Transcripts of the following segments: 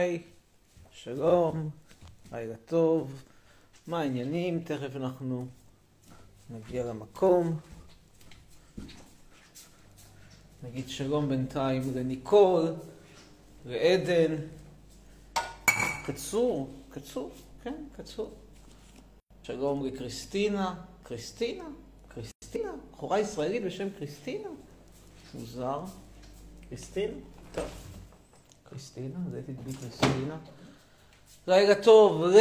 היי, שלום, לילה טוב, מה העניינים? תכף אנחנו נגיע למקום. נגיד שלום בינתיים לניקול, לעדן. קצור, קצור, כן, קצור. שלום לקריסטינה. קריסטינה? קריסטינה? בחורה ישראלית בשם קריסטינה? מוזר. קריסטינה? טוב. קריסטינה? זה תדבי קריסטינה. לילה טוב ל...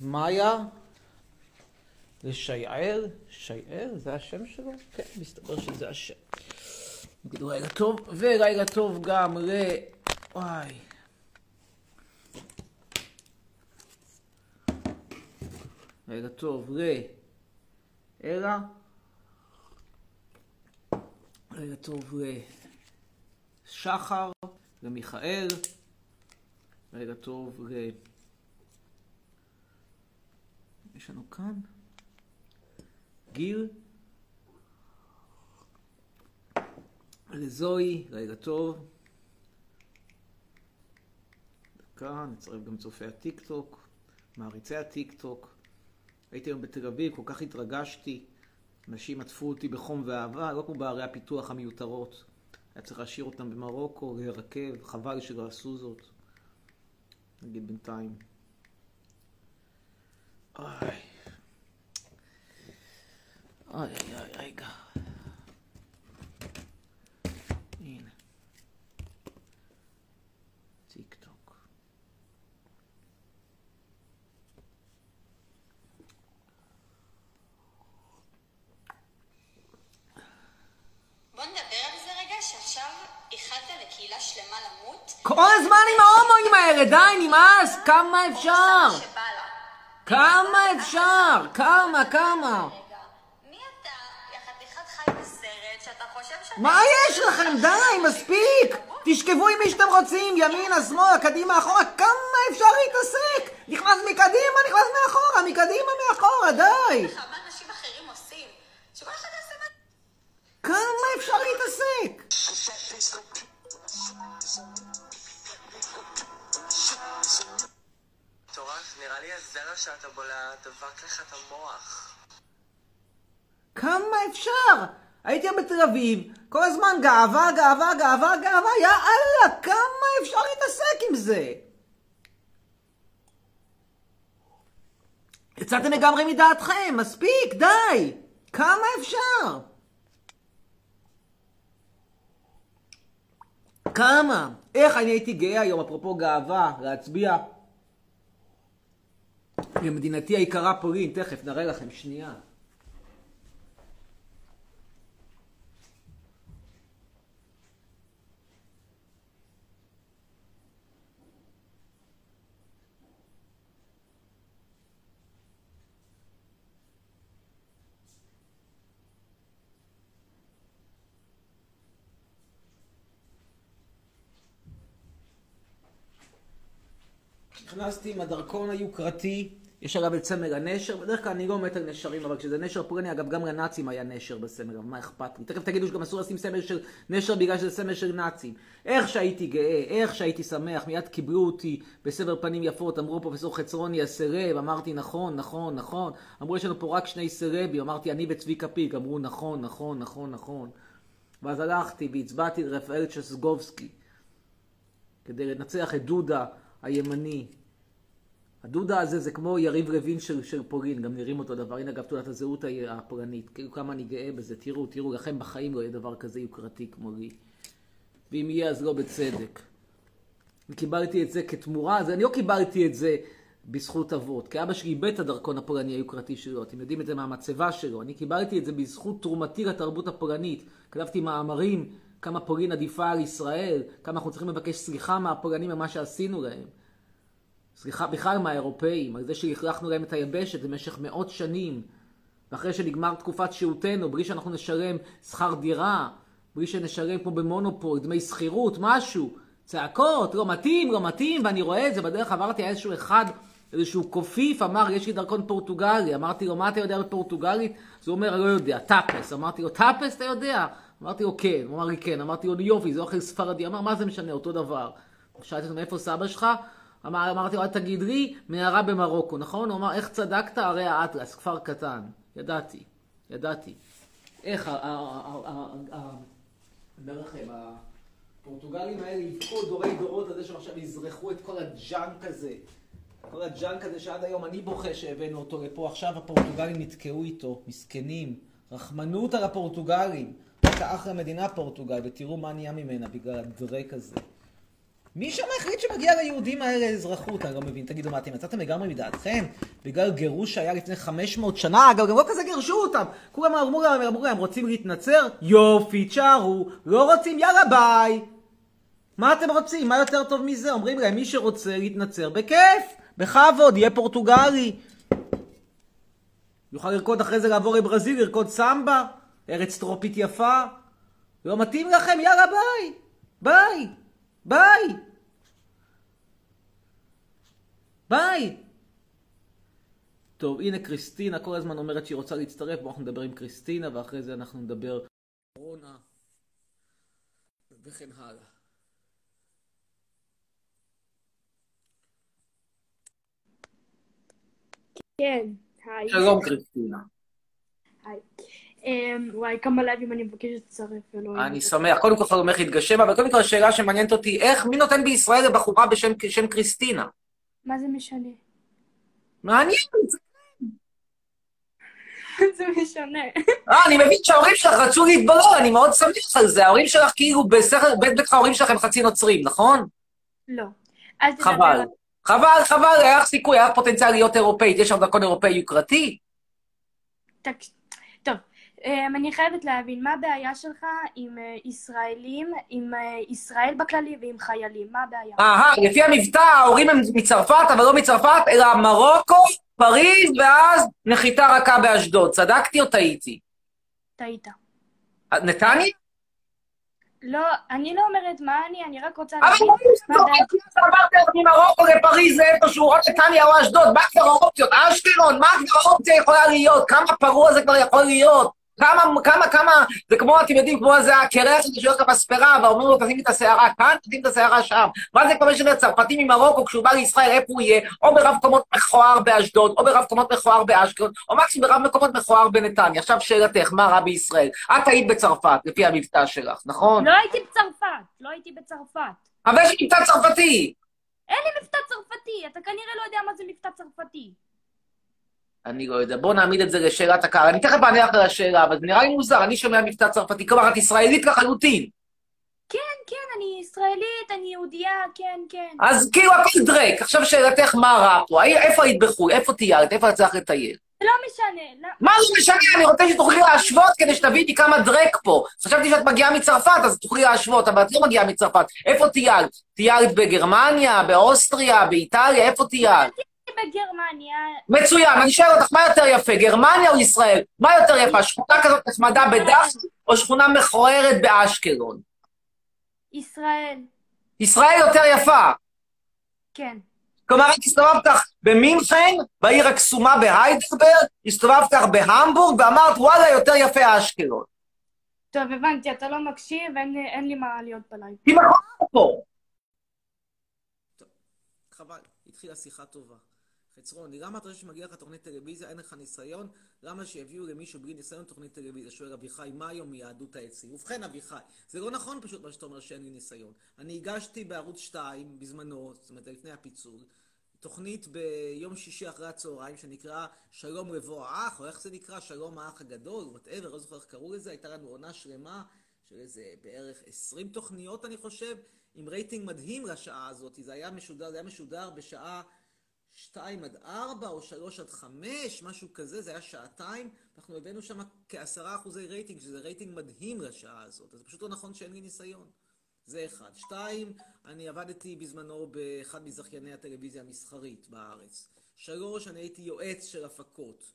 מאיה? לשייעל? שייעל? זה השם שלו? כן, מסתבר שזה השם. נגידו לילה טוב, ולילה טוב גם ל... וואי. לילה טוב ל... אלה? לילה טוב לשחר, למיכאל, לילה טוב ל... יש לנו כאן גיל, לזוהי, לילה טוב. דקה, נצרף גם צופי הטיק טוק, מעריצי הטיק טוק. הייתי היום בתל אביב, כל כך התרגשתי. אנשים עטפו אותי בחום ואהבה, לא כמו בערי הפיתוח המיותרות. היה צריך להשאיר אותם במרוקו, להירקב, חבל שלא עשו זאת. נגיד בינתיים. אוי. אוי אוי אוי, רגע. הנה. טיק טוק. בוא נדבר על זה רגע, שעכשיו איחלת לקהילה שלמה למות. כל הזמן עם ההומואים האלה, די, נמאס, כמה אפשר? כמה אפשר? כמה, כמה? מה יש לכם? די, מספיק! תשכבו עם מי שאתם רוצים, ימינה, שמאלה, קדימה, אחורה, כמה אפשר להתעסק? נכנס מקדימה, נכנס מאחורה, מקדימה, מאחורה, די! לך, מה אנשים אחרים עושים? שכל אחד יעשה מה... כמה אפשר להתעסק? מטורף, נראה לי הזרע שאתה בולע דבק לך את המוח. כמה אפשר? הייתי בתל אביב, כל הזמן גאווה, גאווה, גאווה, גאווה, יא אללה, כמה אפשר להתעסק עם זה? יצאתם לגמרי מדעתכם, מספיק, די! כמה אפשר? כמה? איך אני הייתי גאה היום, אפרופו גאווה, להצביע למדינתי היקרה פולין, תכף נראה לכם, שנייה. נכנסתי עם הדרכון היוקרתי, יש עליו את סמל הנשר, בדרך כלל אני לא מת על נשרים, אבל כשזה נשר פולני, אגב גם לנאצים היה נשר בסמל, אבל מה אכפת לי? תכף תגידו שגם אסור לשים סמל של נשר בגלל שזה סמל של נאצים. איך שהייתי גאה, איך שהייתי שמח, מיד קיבלו אותי בסבר פנים יפות, אמרו פרופסור חצרוני הסרב, אמרתי נכון, נכון, נכון, אמרו יש לנו פה רק שני סרבים, אמרתי אני וצביקה פיק, אמרו נכון, נכון, נכון, נכון. ואז הלכתי והצבעתי לרפאל צ'סגובסקי, כדי לנצח את דודה הימני. הדודה הזה זה כמו יריב לוין של, של פולין, גם נראים אותו דבר. הנה אגב תעודת הזהות הפולנית. כאילו כמה אני גאה בזה. תראו, תראו, לכם בחיים לא יהיה דבר כזה יוקרתי כמו לי. ואם יהיה אז לא בצדק. קיבלתי את זה כתמורה, אז אני לא קיבלתי את זה בזכות אבות. כי אבא שלי איבד את הדרכון הפולני היוקרתי שלו. אתם יודעים את זה מהמצבה שלו. אני קיבלתי את זה בזכות תרומתי לתרבות הפולנית. כתבתי מאמרים, כמה פולין עדיפה על ישראל, כמה אנחנו צריכים לבקש סליחה מהפולנים על מה שעשינו להם. סליחה בכלל מהאירופאים, על זה שהכרחנו להם את היבשת במשך מאות שנים, ואחרי שנגמר תקופת שהותנו, בלי שאנחנו נשלם שכר דירה, בלי שנשלם כמו במונופול, דמי שכירות, משהו, צעקות, לא מתאים, לא מתאים, ואני רואה את זה, בדרך עברתי היה איזשהו אחד איזשהו קופיף אמר, יש לי דרכון פורטוגלי. אמרתי לו, מה אתה יודע בפורטוגלית? אז הוא אומר, לא יודע, טאפס. אמרתי לו, טאפס אתה יודע? אמרתי לו, כן. הוא אמר לי, כן. אמרתי לו, יופי, זה אוכל ספרדי. אמר, מה זה משנה, אותו דבר. שאלתי אותו, מאיפה סבא שלך? אמר, אמרתי לו, תגיד לי, מהרי במרוקו, נכון? הוא אמר, איך צדקת? הרי האטלס, כפר קטן. ידעתי, ידעתי. איך, לכם, הפורטוגלים האלה יבכו דורי דורות על זה שהם עכשיו יזרחו את כל ה junk הזה. כל ה junk הזה שעד היום אני בוכה שהבאנו אותו לפה, עכשיו הפורטוגלים נתקעו איתו, מסכנים. רחמנות על הפורטוגלים. הייתה אחלה מדינה פורטוגל, ותראו מה נהיה ממנה בגלל הדרק הזה. מי שם החליט שמגיע ליהודים האלה אזרחות? אני לא מבין. תגידו, מה, אתם יצאתם לגמרי מדעתכם? בגלל גירוש שהיה לפני 500 שנה? אגב, גם לא כזה גירשו אותם. כולם אמרו להם, אמרו להם, רוצים להתנצר? יופי, תשארו. לא רוצים? יאללה, ביי. מה אתם רוצים? מה יותר טוב מזה? אומרים להם, מי שרוצה להתנצר, בכיף, בכבוד, יהיה פורטוגלי. יוכל לרקוד אחרי זה לעבור לברזיל, לרקוד סמבה, ארץ טרופית יפה. לא מתאים לכם? יאללה, ביי. ביי. ביי! ביי! טוב, הנה קריסטינה כל הזמן אומרת שהיא רוצה להצטרף, בואו אנחנו נדבר עם קריסטינה, ואחרי זה אנחנו נדבר קורונה וכן הלאה. כן, היי. שלום קריסטינה. אמ, וואי, כמה לייבים אני מבקשת לצרף, אלוהים. אני שמח. קודם כל חלומך יתגשם, אבל קודם כל השאלה שמעניינת אותי, איך, מי נותן בישראל לבחורה בשם קריסטינה? מה זה משנה? מעניין. זה משנה. אה, אני מבין שההורים שלך רצו להתברר, אני מאוד שמח על זה. ההורים שלך כאילו, בשכל, בית בטח ההורים שלכם חצי נוצרים, נכון? לא. חבל. חבל, חבל, היה לך סיכוי, היה לך פוטנציאל להיות אירופאית. יש לך דרכון אירופאי יוקרתי? אמ, אני חייבת להבין, מה הבעיה שלך עם אה, ישראלים, עם אה, ישראל בכללי ועם חיילים? מה הבעיה? אהה, לפי המבטא ההורים הם מצרפת, אבל לא מצרפת, אלא מרוקו, פריז, ואז נחיתה רכה באשדוד. צדקתי או טעיתי? טעית. נתניה? לא, אני לא אומרת מה אני, אני רק רוצה אבל להבין מה הבעיה. עברת ממרוקו לפריז לאיפשהו, או נתניה או אשדוד, מה כבר האופציות? אשקלון, מה כבר האופציה יכולה להיות? כמה פרוע זה כבר יכול להיות? כמה, כמה, כמה, זה כמו, אתם יודעים, כמו זה הקרח שיושב במספרה, ואומרים לו, תשים את השערה כאן, תשים את השערה שם. מה זה כבר משנה, צרפתי ממרוקו, כשהוא בא לישראל, איפה הוא יהיה? או ברב קומות מכוער באשדוד, או ברב קומות מכוער באשקלון, או מקסימום ברב מקומות מכוער בנתניה. עכשיו שאלתך, מה רע בישראל? את היית בצרפת, לפי המבטא שלך, נכון? לא הייתי בצרפת, לא הייתי בצרפת. אבל יש מבטא צרפתי. אין לי מבטא צרפתי, אתה כנראה לא יודע מה זה מבטא צרפתי. אני לא יודע, בוא נעמיד את זה לשאלת הקהל. אני תכף אענה לך על השאלה, אבל זה נראה לי מוזר, אני שומע מבטא צרפתי, כלומר, את ישראלית לחלוטין. כן, כן, אני ישראלית, אני יהודייה, כן, כן. אז כאילו הכל דרק. עכשיו שאלתך, מה רע פה? איפה היית בחו"ל? איפה טיילת? איפה את צריכה לטייל? זה לא משנה, לא, מה זה משנה? אני רוצה שתוכלי להשוות כדי שתביני כמה דרק פה. חשבתי שאת מגיעה מצרפת, אז תוכלי להשוות, אבל את לא מגיעה מצרפת. איפה טיילת? טיילת בגרמניה, באוסטריה, באיטליה? איפה טיילת? בגרמניה, מצוין, אני שואל אותך, מה יותר יפה, גרמניה או ישראל? מה יותר יפה, שכונה כזאת נחמדה בדפני, או שכונה מכוערת באשקלון? ישראל, ישראל יותר יפה. כן. כלומר, את הסתובבת לך במינכן, בעיר הקסומה בהיידלברג, הסתובבת לך בהמבורג, ואמרת, וואלה, יותר יפה אשקלון. טוב, הבנתי, אתה לא מקשיב, אין, אין לי מה להיות בלייב. היא מכוערת פה. חבל, התחילה שיחה טובה. חצרוני, למה אתה חושב שמגיע לך תוכנית טלוויזיה, אין לך ניסיון? למה שיביאו למישהו בלי ניסיון תוכנית טלוויזיה? שואל אביחי, מה היום מיהדות העצים? ובכן, אביחי, זה לא נכון פשוט מה שאתה אומר שאין לי ניסיון. אני הגשתי בערוץ 2 בזמנו, זאת אומרת, לפני הפיצול, תוכנית ביום שישי אחרי הצהריים שנקרא שלום לבוא האח, או איך זה נקרא? שלום האח הגדול, whatever, לא זוכר איך קראו לזה, הייתה לנו עונה שלמה של איזה בערך 20 תוכניות, אני חושב, עם רייטינג מדהים לשעה הזאת. זה היה משודר, זה היה משודר בשעה 2 עד 4 או 3 עד 5, משהו כזה, זה היה שעתיים. אנחנו הבאנו שם כעשרה אחוזי רייטינג, שזה רייטינג מדהים לשעה הזאת. אז זה פשוט לא נכון שאין לי ניסיון. זה אחד. שתיים, אני עבדתי בזמנו באחד מזכייני הטלוויזיה המסחרית בארץ. שלוש, אני הייתי יועץ של הפקות.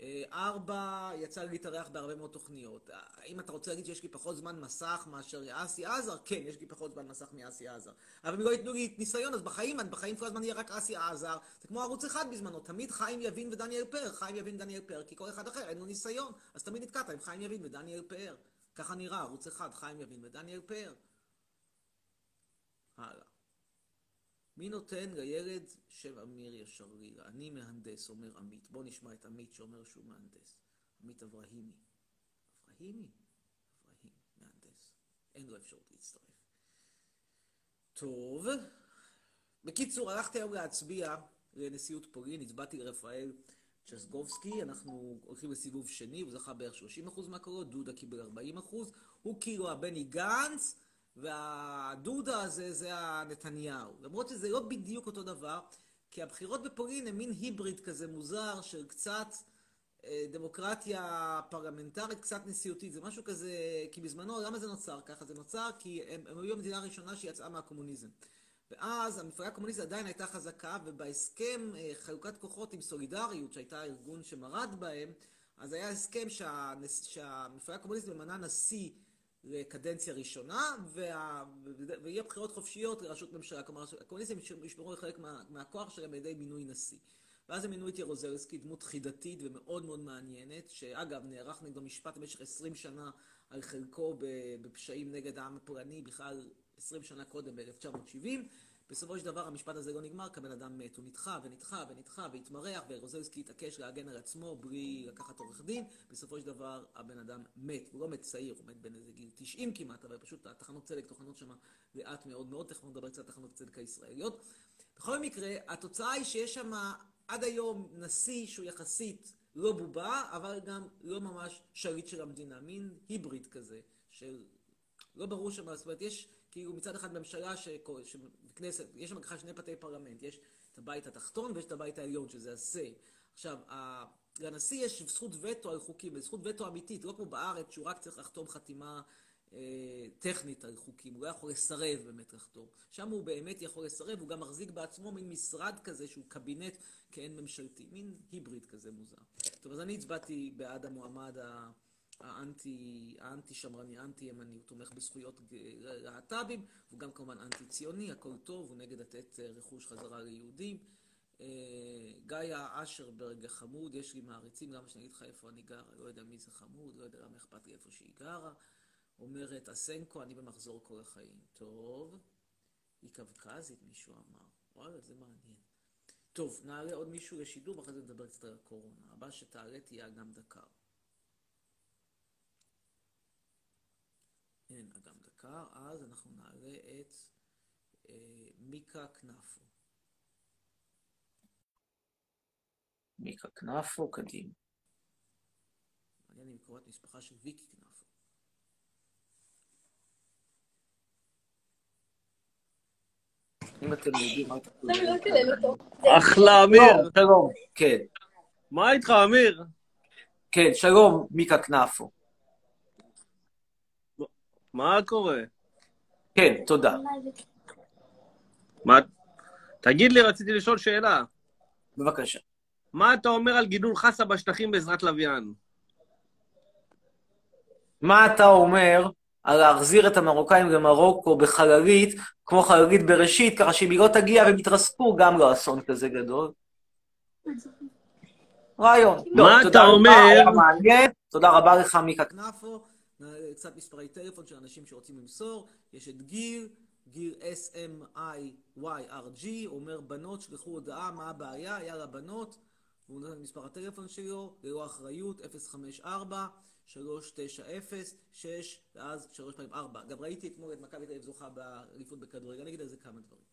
אה, ארבע, יצא לי להתארח בהרבה מאוד תוכניות. האם אתה רוצה להגיד שיש לי פחות זמן מסך מאשר אסי עזר? כן, יש לי פחות זמן מסך מאסי עזר. אבל אם לא ייתנו לי ניסיון, אז בחיים, בחיים כל הזמן יהיה רק אסי עזר. זה כמו ערוץ אחד בזמנו, תמיד חיים יבין ודניאל פאר, חיים יבין ודניאל פאר, כי כל אחד אחר אין לו ניסיון. אז תמיד נתקעת עם חיים יבין ודניאל פאר. ככה נראה, ערוץ אחד, חיים יבין ודניאל פאר. הלאה. מי נותן לילד שם אמיר ישר רילה? אני מהנדס, אומר עמית. בוא נשמע את עמית שאומר שהוא מהנדס. עמית אברהימי. אברהימי? אברהים, מהנדס. אין לו אפשרות להצטרף. טוב. בקיצור, הלכתי היום להצביע לנשיאות פולין, הצבעתי לרפאל צ'סגובסקי, אנחנו הולכים לסיבוב שני, הוא זכה בערך 30% מהקולות, דודה קיבל 40%, הוא כאילו הבני גנץ, והדודה הזה זה הנתניהו. למרות שזה לא בדיוק אותו דבר, כי הבחירות בפולין הם מין היבריד כזה מוזר של קצת אה, דמוקרטיה פרלמנטרית, קצת נשיאותית. זה משהו כזה, כי בזמנו, למה זה נוצר ככה? זה נוצר כי הם, הם היו המדינה הראשונה שיצאה מהקומוניזם. ואז המפלגה הקומוניסטית עדיין הייתה חזקה, ובהסכם אה, חלוקת כוחות עם סולידריות, שהייתה הארגון שמרד בהם, אז היה הסכם שהנס... שהמפלגה הקומוניסטית ממנה נשיא לקדנציה ראשונה, וה... ויהיה בחירות חופשיות לראשות ממשלה. כלומר, הקומוניסטים ישמרו חלק מה... מהכוח שלהם על ידי מינוי נשיא. ואז הם מינו את ירוזלסקי, דמות חידתית ומאוד מאוד מעניינת, שאגב, נערך נגדו משפט במשך 20 שנה על חלקו בפשעים נגד העם הפולני, בכלל 20 שנה קודם, ב-1970. בסופו של דבר המשפט הזה לא נגמר, כי הבן אדם מת. הוא נדחה ונדחה ונדחה והתמרח, ורוזלסקי התעקש להגן על עצמו בלי לקחת עורך דין. בסופו של דבר הבן אדם מת. הוא לא מת צעיר, הוא מת בין איזה גיל 90 כמעט, אבל פשוט התחנות צדק טוחנות שם לאט מאוד מאוד, תכף נדבר קצת על תחנות צדק הישראליות. בכל מקרה, התוצאה היא שיש שם עד היום נשיא שהוא יחסית לא בובה, אבל גם לא ממש שליט של המדינה, מין היבריד כזה, של לא ברור שם, זאת אומרת, יש כאילו מצד אחד ממשלה שכנסת, יש שם ככה שני בתי פרלמנט, יש את הבית התחתון ויש את הבית העליון, שזה ה-say. עכשיו, לנשיא יש זכות וטו על חוקים, וזכות וטו אמיתית, לא כמו בארץ, שהוא רק צריך לחתום חתימה אה, טכנית על חוקים, הוא לא יכול לסרב באמת לחתום. שם הוא באמת יכול לסרב, הוא גם מחזיק בעצמו מין משרד כזה שהוא קבינט כעין ממשלתי, מין היבריד כזה מוזר. טוב, אז אני הצבעתי בעד המועמד ה... האנטי, האנטי שמרני, האנטי ימני, הוא תומך בזכויות להט"בים, הוא גם כמובן אנטי ציוני, הכל טוב, הוא נגד לתת אה, רכוש חזרה ליהודים. אה, גיא אשרברג החמוד, יש לי מעריצים, למה שאני אגיד לך איפה אני גרה, לא יודע מי זה חמוד, לא יודע למה אכפת לי איפה שהיא גרה. אומרת אסנקו, אני במחזור כל החיים. טוב, היא קווקזית, מישהו אמר. וואלה, זה מעניין. טוב, נעלה עוד מישהו לשידור, ואחרי זה נדבר קצת על הקורונה. הבא שתעלה תהיה אגם דקר. אין אגם דקר, אז אנחנו נעלה את אה, מיקה כנפו. מיקה כנפו, קדימה. מעניין אם קוראת משפחה של ויקי כנפו. אם אתם יודעים מה תקלו. אחלה, אמיר. שלום, כן. מה איתך, אמיר? כן, שלום, מיקה כנפו. מה קורה? כן, תודה. מה... תגיד לי, רציתי לשאול שאלה. בבקשה. מה אתה אומר על גידול חסה בשטחים בעזרת לוויין? מה אתה אומר על להחזיר את המרוקאים למרוקו בחללית, כמו חללית בראשית, ככה שאם היא לא תגיע והם יתרסקו, גם לא אסון כזה גדול? רעיון. מה לא, אתה אומר? תודה רבה לך, מיקה כנפו. קצת מספרי טלפון של אנשים שרוצים למסור. יש את גיר, גיר S-M-I-Y-R-G, אומר בנות, שלחו הודעה, מה הבעיה? יאללה בנות. והוא נותן את מספר הטלפון שלו, ללא אחריות, 054 390 6 ואז 3 פעמים 4. גם ראיתי אתמול את מכבי תל אביב זוכה באליפות בכדורגל, אני אגיד על זה כמה דברים.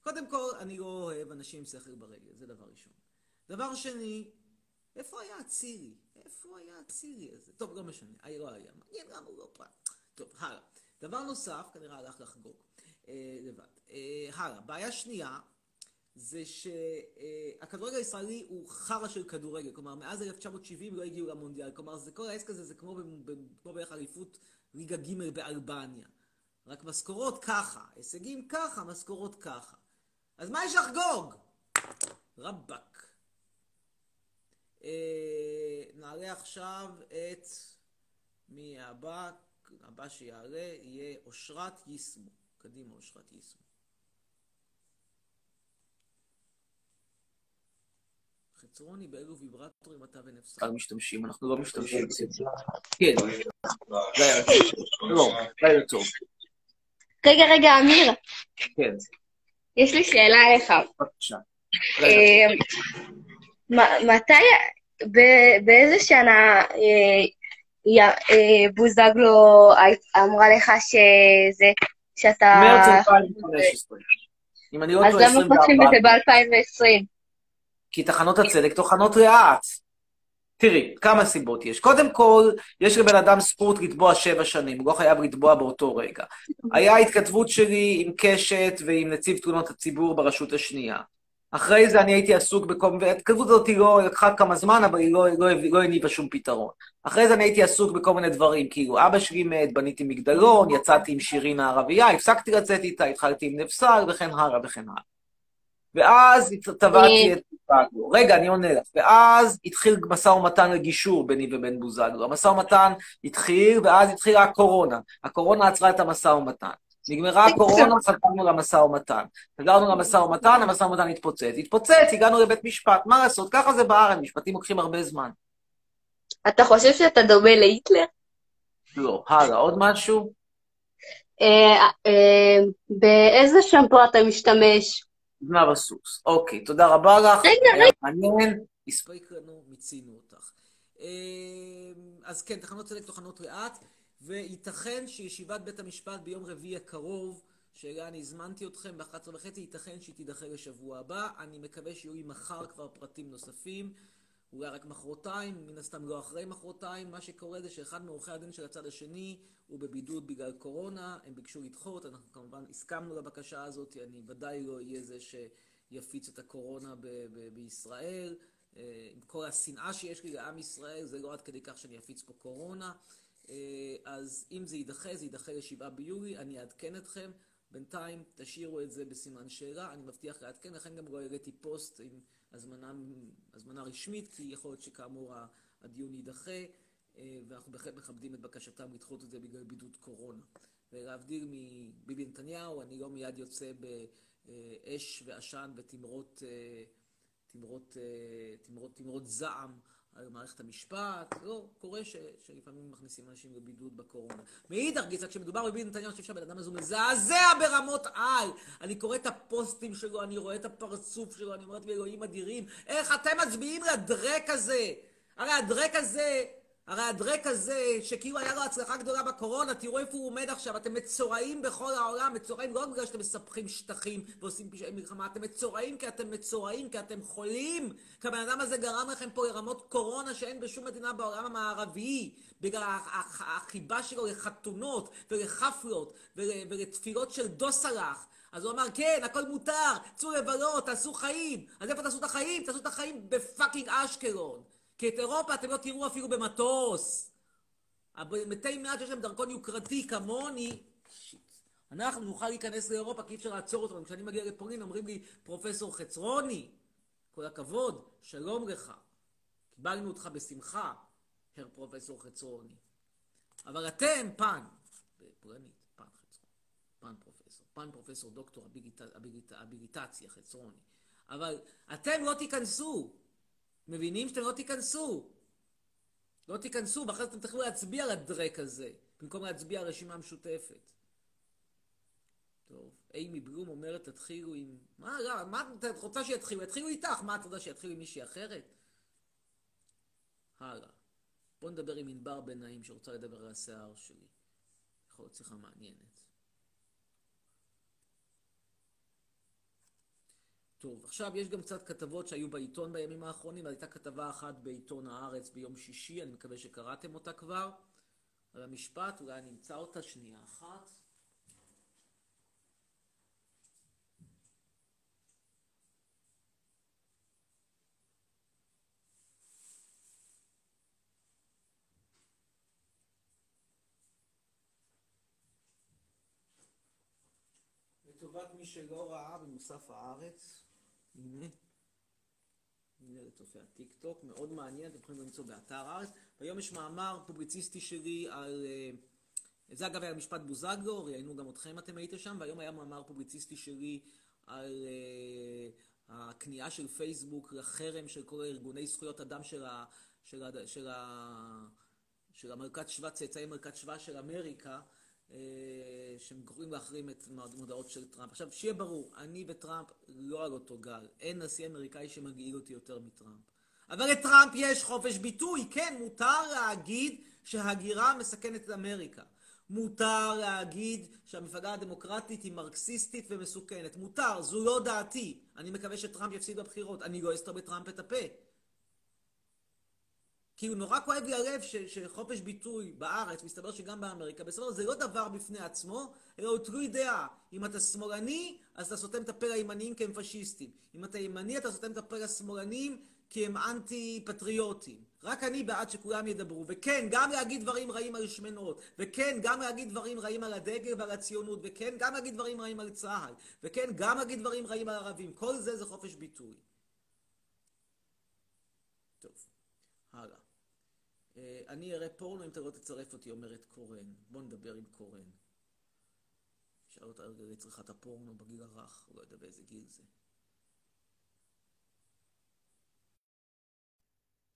קודם כל, אני לא אוהב אנשים עם שכל ברגל, זה דבר ראשון. דבר שני, איפה היה אצילי? איפה היה אצילי הזה? טוב, לא משנה, היה לא היה. מעניין למה הוא לא פעם. טוב, הלאה. דבר נוסף, כנראה הלך לחגוג אה, לבד. אה, הלאה. בעיה שנייה, זה שהכדורגל הישראלי הוא חרא של כדורגל. כלומר, מאז 1970 לא הגיעו למונדיאל. כלומר, זה כל העסק הזה זה כמו, כמו בערך אליפות ליגה ג' באלבניה. רק משכורות ככה, הישגים ככה, משכורות ככה. אז מה יש לחגוג? רבאק. אה, נעלה עכשיו את מי הבא, הבא שיעלה יהיה אושרת יישמו. קדימה, אושרת יישמו. חצרוני, באילו ויברטורים אתה ונפסק משתמשים? אנחנו לא משתמשים. כן, טוב. לא, לילה טוב. רגע, רגע, אמיר, כן, יש לי שאלה אליך. בבקשה. מתי, באיזה שנה אה, אה, בוזגלו אמרה לך שזה, שאתה... מרץ 2015. אם אני לא אז טועה, למה פותחים את 24. זה ב-2020? כי תחנות הצדק טוחנות לאט. תראי, כמה סיבות יש. קודם כל, יש לבן אדם זכות לתבוע שבע שנים, הוא לא חייב לתבוע באותו רגע. היה התכתבות שלי עם קשת ועם נציב תלונות הציבור ברשות השנייה. אחרי זה אני הייתי עסוק בכל... וההתכתבות הזאת היא לא לקחה כמה זמן, אבל היא לא, לא, לא הניבה שום פתרון. אחרי זה אני הייתי עסוק בכל מיני דברים, כאילו אבא שלי מת, בניתי מגדלון, יצאתי עם שירין הערבייה, הפסקתי לצאת איתה, התחלתי עם נפסל, וכן הלאה וכן הלאה. ואז תבעתי את בוזגלו. רגע, אני עונה לך. ואז התחיל משא ומתן לגישור ביני ובין בוזגלו. המשא ומתן התחיל, ואז התחילה הקורונה. הקורונה עצרה את המשא ומתן. נגמרה הקורונה, חזרנו למשא ומתן. חזרנו למשא ומתן, המשא ומתן התפוצץ. התפוצץ, הגענו לבית משפט. מה לעשות? ככה זה בארץ, משפטים לוקחים הרבה זמן. אתה חושב שאתה דומה להיטלר? לא. הלאה, עוד משהו? אה, אה, באיזה שמפו אתה משתמש? זנב הסוס. אוקיי, תודה רבה לך. רגע, היה מעניין. הספיק לנו, מיצינו אותך. אה, אז כן, תחנות צדק טוחנות לאט, וייתכן שישיבת בית המשפט ביום רביעי הקרוב, שאליה אני הזמנתי אתכם ב-11 וחצי, ייתכן שהיא תידחה לשבוע הבא. אני מקווה שיהיו לי מחר כבר פרטים נוספים. אולי רק מחרתיים, מן הסתם לא אחרי מחרתיים. מה שקורה זה שאחד מעורכי הדין של הצד השני הוא בבידוד בגלל קורונה, הם ביקשו לדחות, אנחנו כמובן הסכמנו לבקשה הזאת, אני ודאי לא אהיה זה שיפיץ את הקורונה ב- ב- בישראל. אה, עם כל השנאה שיש לי לעם ישראל, זה לא עד כדי כך שאני אפיץ פה קורונה. אה, אז אם זה יידחה, זה יידחה לשבעה ביולי, אני אעדכן אתכם. בינתיים תשאירו את זה בסימן שאלה, אני מבטיח לעדכן, לכן גם לא העליתי פוסט עם הזמנה, הזמנה רשמית, כי יכול להיות שכאמור הדיון יידחה, אה, ואנחנו בהחלט מכבדים את בקשתם לדחות את זה בגלל בידוד קורונה. ולהבדיל מביבי נתניהו, אני לא מיד יוצא באש ועשן ותמרות אה, תמרות, תמרות, תמרות זעם מערכת המשפט, לא, קורה ש, שלפעמים מכניסים אנשים לבידוד בקורונה. מאידך גיסא, כשמדובר בביבי נתניהו, חושב שהבן אדם הזה מזעזע ברמות על. אני קורא את הפוסטים שלו, אני רואה את הפרצוף שלו, אני אומרת, אלוהים אדירים, איך אתם מצביעים לדרק הזה? הרי הדרק הזה, הרי הדרק הזה, שכאילו היה לו הצלחה גדולה בקורונה, תראו איפה הוא עומד עכשיו, אתם מצורעים בכל העולם, מצורעים לא רק בגלל שאתם מספחים שטחים ועושים פשעי מלחמה, אתם מצורעים כי אתם מצורעים, כי אתם חולים, כי הבן אדם הזה גרם לכם פה לרמות קורונה שאין בשום מדינה בעולם המערבי, בגלל הח- החיבה שלו לחתונות ולחפלות ול- ולתפילות של דוסלח. אז הוא אמר, כן, הכל מותר, צאו לבלות, תעשו חיים. אז איפה תעשו את החיים? תעשו את החיים בפאקינג אשקלון. כי את אירופה אתם לא תראו אפילו במטוס. המתי מעט שיש להם דרכון יוקרתי כמוני, שיט. אנחנו נוכל להיכנס לאירופה כי אי אפשר לעצור אותנו. כשאני מגיע לפולין אומרים לי, פרופסור חצרוני, כל הכבוד, שלום לך. קיבלנו אותך בשמחה, הר פרופסור חצרוני. אבל אתם, פן, בפולנית, פן חצרוני, פן פרופסור, פן פרופסור דוקטור הביליטציה חצרוני. אבל אתם לא תיכנסו. מבינים שאתם לא תיכנסו. לא תיכנסו, ואחרי זה אתם תוכלו להצביע לדרק הזה, במקום להצביע הרשימה המשותפת. טוב, אימי בלום אומרת, תתחילו עם... מה, לא, מה את רוצה שיתחילו? יתחילו איתך, מה את רוצה שיתחילו עם מישהי אחרת? הלאה. בוא נדבר עם ענבר בן שרוצה לדבר על השיער שלי. יכול להיות שיחה מעניינת. טוב, עכשיו יש גם קצת כתבות שהיו בעיתון בימים האחרונים, הייתה כתבה אחת בעיתון הארץ ביום שישי, אני מקווה שקראתם אותה כבר, על המשפט, אולי אני אמצא אותה שנייה אחת. לטובת מי שלא ראה במוסף הארץ, הנה, מנהלת צופי הטיקטוק, מאוד מעניין, אתם יכולים למצוא באתר הארץ. והיום יש מאמר פובליציסטי שלי על... אה, זה אגב היה משפט בוזגלו, ראיינו גם אתכם אתם הייתם שם, והיום היה מאמר פובליציסטי שלי על הכניעה של פייסבוק לחרם של כל ארגוני זכויות אדם של, ה, של, ה, של, ה, של המרכז שבא, צאצאי מרכז שבא של אמריקה, שהם קוראים להחרים את מודעות של טראמפ. עכשיו, שיהיה ברור, אני וטראמפ לא על אותו גל. אין נשיא אמריקאי שמגעיל אותי יותר מטראמפ. אבל לטראמפ יש חופש ביטוי, כן, מותר להגיד שהגירה מסכנת את אמריקה. מותר להגיד שהמפלגה הדמוקרטית היא מרקסיסטית ומסוכנת. מותר, זו לא דעתי. אני מקווה שטראמפ יפסיד בבחירות. אני לא אסתור בטראמפ את הפה. כאילו נורא כואב לי הלב שחופש ביטוי בארץ, מסתבר שגם באמריקה, בסופו זה לא דבר בפני עצמו, אלא הוא תלוי דעה. אם אתה שמאלני, אז אתה סותם את הפה לימניים כי הם פשיסטים. אם אתה ימני, אתה סותם את הפה לשמאלנים כי הם אנטי פטריוטים. רק אני בעד שכולם ידברו. וכן, גם להגיד דברים רעים על שמנות. וכן, גם להגיד דברים רעים על הדגל ועל הציונות. וכן, גם להגיד דברים רעים על צה"ל. וכן, גם להגיד דברים רעים על ערבים. כל זה זה חופש ביטוי. טוב, הלאה. אה, אני אראה פורנו אם אתה לא תצרף אותי, אומרת קורן. בוא נדבר עם קורן. שאל אותה על צריכת הפורנו בגיל הרך, לא יודע באיזה גיל זה.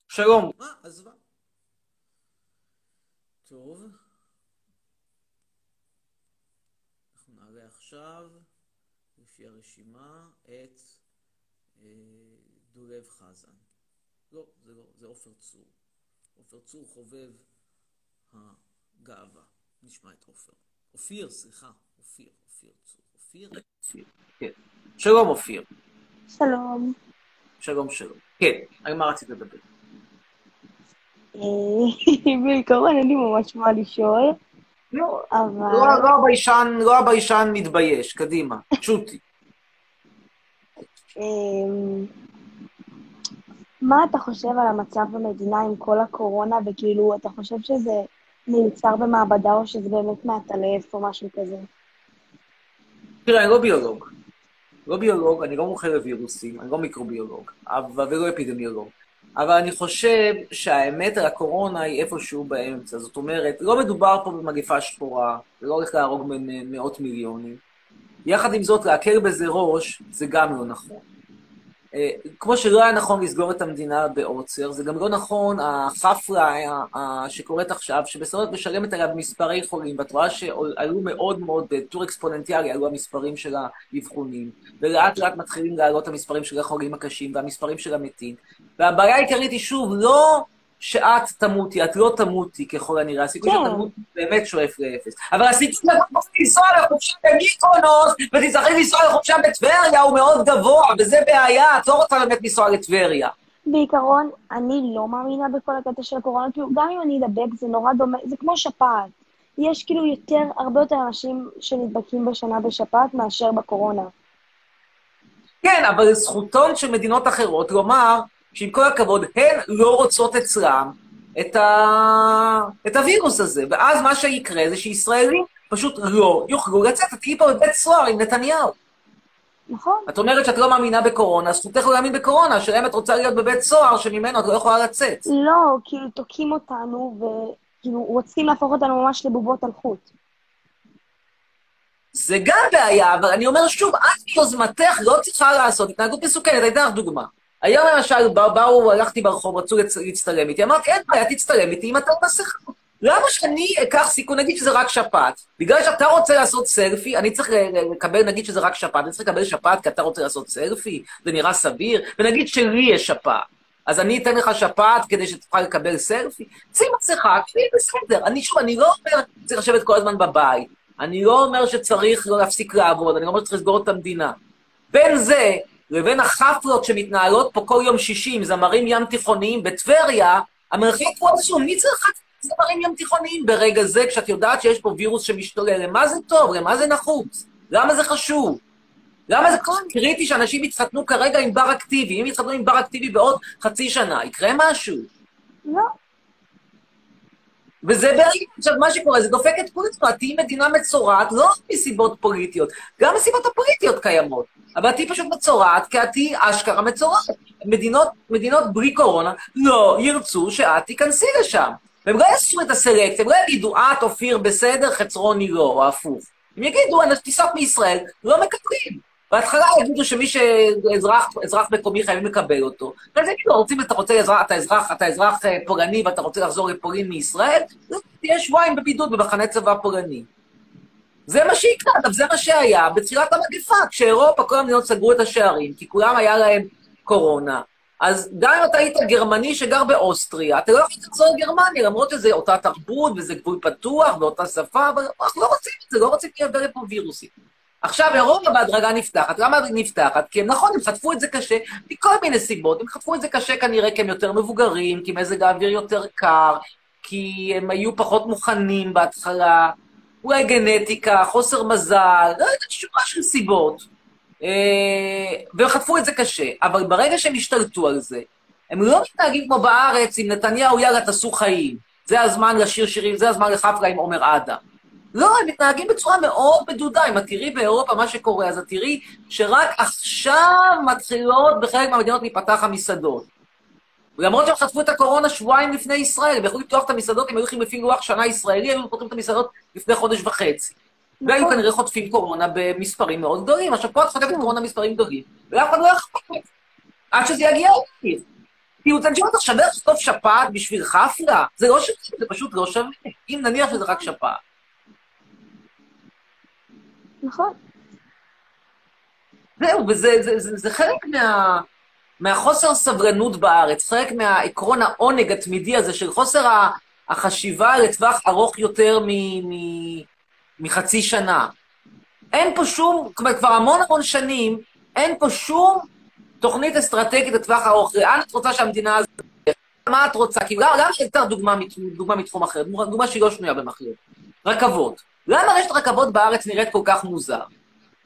שלום. מה? עזבה. טוב. אנחנו נעלה עכשיו, לפי הרשימה, את אה, דולב חזן. לא, זה לא, זה עופר צור. עופר צור חובב הגאווה. נשמע את עופר. אופיר, סליחה, אופיר, אופיר צור. אופיר? אופיר, כן. שלום, אופיר. שלום. שלום, שלום. כן, על מה רצית לדבר? בעיקרון אין לי ממש מה לשאול, לא, אבל... לא, לא הביישן, לא הביישן מתבייש, קדימה, shoot. מה אתה חושב על המצב במדינה עם כל הקורונה, וכאילו, אתה חושב שזה מיוצר במעבדה או שזה באמת מעטלף או משהו כזה? תראה, אני לא ביולוג. לא ביולוג, אני לא מומחה לווירוסים, אני לא מיקרוביולוג, אבל ולא אפידמיולוג. אבל אני חושב שהאמת על הקורונה היא איפשהו באמצע. זאת אומרת, לא מדובר פה במגפה שחורה, זה לא הולך להרוג מאות מיליונים. יחד עם זאת, להקל בזה ראש, זה גם לא נכון. אה, כמו שלא היה נכון לסגור את המדינה בעוצר, זה גם לא נכון החפרה שקורית עכשיו, שבסופו משלמת עליה במספרי חולים, ואת רואה שעלו מאוד מאוד, בטור אקספוננטיאלי, עלו המספרים של האבחונים, ולאט לאט מתחילים לעלות המספרים של החולים הקשים והמספרים של המתים. והבעיה העיקרית היא שוב, לא שאת תמותי, את לא תמותי ככל הנראה, הסיכוי כן. שאת תמות באמת שואף לאפס. אבל הסיכוי שאת לנסוע לחופשה במיקרונוס, ותצטרכי לנסוע לחופשה בטבריה הוא מאוד גבוה, וזה בעיה, את לא רוצה באמת לנסוע לטבריה. בעיקרון, אני לא מאמינה בכל הקטע של הקורונה, כאילו, גם אם אני אדבק זה נורא דומה, זה כמו שפעת. יש כאילו יותר, הרבה יותר אנשים שנדבקים בשנה בשפעת מאשר בקורונה. כן, אבל זכותון של מדינות אחרות לומר שעם כל הכבוד, הן לא רוצות אצלם את, ה... את הווירוס הזה. ואז מה שיקרה זה שישראלים פשוט לא יוכלו לצאת. את תהיי פה בבית סוהר עם נתניהו. נכון? את אומרת שאת לא מאמינה בקורונה, זכותך לא להאמין בקורונה, השאלה אם את רוצה להיות בבית סוהר שממנו את לא יכולה לצאת. לא, כאילו, תוקעים אותנו, וכאילו, רוצים להפוך אותנו ממש לבובות על חוט. זה גם בעיה, אבל אני אומר שוב, את מיוזמתך לא צריכה לעשות התנהגות מסוכנת. אני אתן לך דוגמה. היום למשל באו, באו, הלכתי ברחוב, רצו להצטלם איתי, אמרתי, אין בעיה, תצטלם איתי אם אתה לא מסכה. למה שאני אקח סיכון, נגיד שזה רק שפעת? בגלל שאתה רוצה לעשות סלפי, אני צריך לקבל, נגיד שזה רק שפעת, אני צריך לקבל שפעת כי אתה רוצה לעשות סלפי? זה נראה סביר? ונגיד שלי יש שפעת. אז אני אתן לך שפעת כדי שתוכל לקבל סלפי? שים מסכה, כי בסדר. אני שוב, אני לא אומר שצריך לשבת כל הזמן בבית. אני לא אומר שצריך לא להפסיק לעבוד, אני לא אומר שצריך לסגור את המדינה. בין זה לבין החפלות שמתנהלות פה כל יום שישי עם זמרים ים תיכוניים בטבריה, המרחק הוא עצום. מי צריך זמרים ים תיכוניים ברגע זה, כשאת יודעת שיש פה וירוס שמשתולל? למה זה טוב? למה זה נחוץ? למה זה חשוב? למה זה כל כך קריטי שאנשים יתחתנו כרגע עם בר אקטיבי? אם יתחתנו עם בר אקטיבי בעוד חצי שנה, יקרה משהו. לא. וזה בעיה. עכשיו, מה שקורה, זה דופק את כולנו, תהיי מדינה מצורעת, לא רק מסיבות פוליטיות, גם מסיבות הפוליטיות קיימות. אבל את תהיי פשוט מצורעת, כי את תהיי אשכרה מצורעת. מדינות, מדינות בלי קורונה לא ירצו שאת תיכנסי לשם. והם לא יעשו את הסלקט, הם לא יגידו, את, אופיר, בסדר, חצרוני לא, או הפוך. הם יגידו, טיסות מישראל לא מקבלים. בהתחלה יגידו שמי שאזרח אזרח מקומי חייבים לקבל אותו. ואז יגידו, רוצים, אתה רוצה אזרח, אתה אזרח, אתה אזרח אה, פולני ואתה רוצה לחזור לפולין מישראל, תהיה שבועיים בבידוד במחנה צבא פולני. זה מה שיקרה, אגב, זה מה שהיה בתחילת המגפה, כשאירופה, כל המדינות סגרו את השערים, כי כולם היה להם קורונה. אז גם אם אתה היית גרמני שגר באוסטריה, אתה לא יכול לחזור לגרמניה, למרות שזה אותה תרבות וזה גבול פתוח ואותה שפה, אבל אנחנו לא רוצים את זה, לא רוצים לייבא לפה וירוסים. עכשיו, אירופה בהדרגה נפתחת. למה נפתחת? כי הם נכון, הם חטפו את זה קשה מכל מיני סיבות. הם חטפו את זה קשה כנראה כי הם יותר מבוגרים, כי מזג האוויר יותר קר, כי הם היו פחות מוכנים בהתחלה, אולי גנטיקה, חוסר מזל, לא יודעת, שורה של סיבות. אה, והם חטפו את זה קשה. אבל ברגע שהם השתלטו על זה, הם לא מתנהגים כמו בארץ עם נתניהו, יאללה, תעשו חיים. זה הזמן לשיר שירים, זה הזמן לחפלה עם עומר אדם. לא, הם מתנהגים בצורה מאוד מדודה. אם את תראי באירופה מה שקורה, אז את תראי שרק עכשיו מתחילות בחלק מהמדינות להיפתח המסעדות. למרות שהם חטפו את הקורונה שבועיים לפני ישראל, הם יכלו לפתוח את המסעדות, הם היו הולכים לפי לוח שנה ישראלי, היו פותחים את המסעדות לפני חודש וחצי. והיו כנראה חוטפים קורונה במספרים מאוד גדולים. עכשיו, פה את חוטפת קורונה במספרים גדולים, ואף אחד לא יכול עד שזה יגיע אליי. כאילו, תנשום אותך שווה לחטוף שפעת בשביל חפלה? זה לא שווה, זה פשוט לא שווה. אם נניח שזה רק שפעת. נכון. זהו, וזה זה, זה, זה חלק מה, מהחוסר סבלנות בארץ, חלק מהעקרון העונג התמידי הזה של חוסר החשיבה לטווח ארוך יותר מ, מ, מחצי שנה. אין פה שום, כבר, כבר המון המון שנים, אין פה שום תוכנית אסטרטגית לטווח ארוך. לאן את רוצה שהמדינה הזאת... מה את רוצה? כי למה אתן דוגמה, דוגמה מתחום אחר, דוגמה שהיא לא שנויה במחלוקת. רכבות. למה רשת רכבות בארץ נראית כל כך מוזר?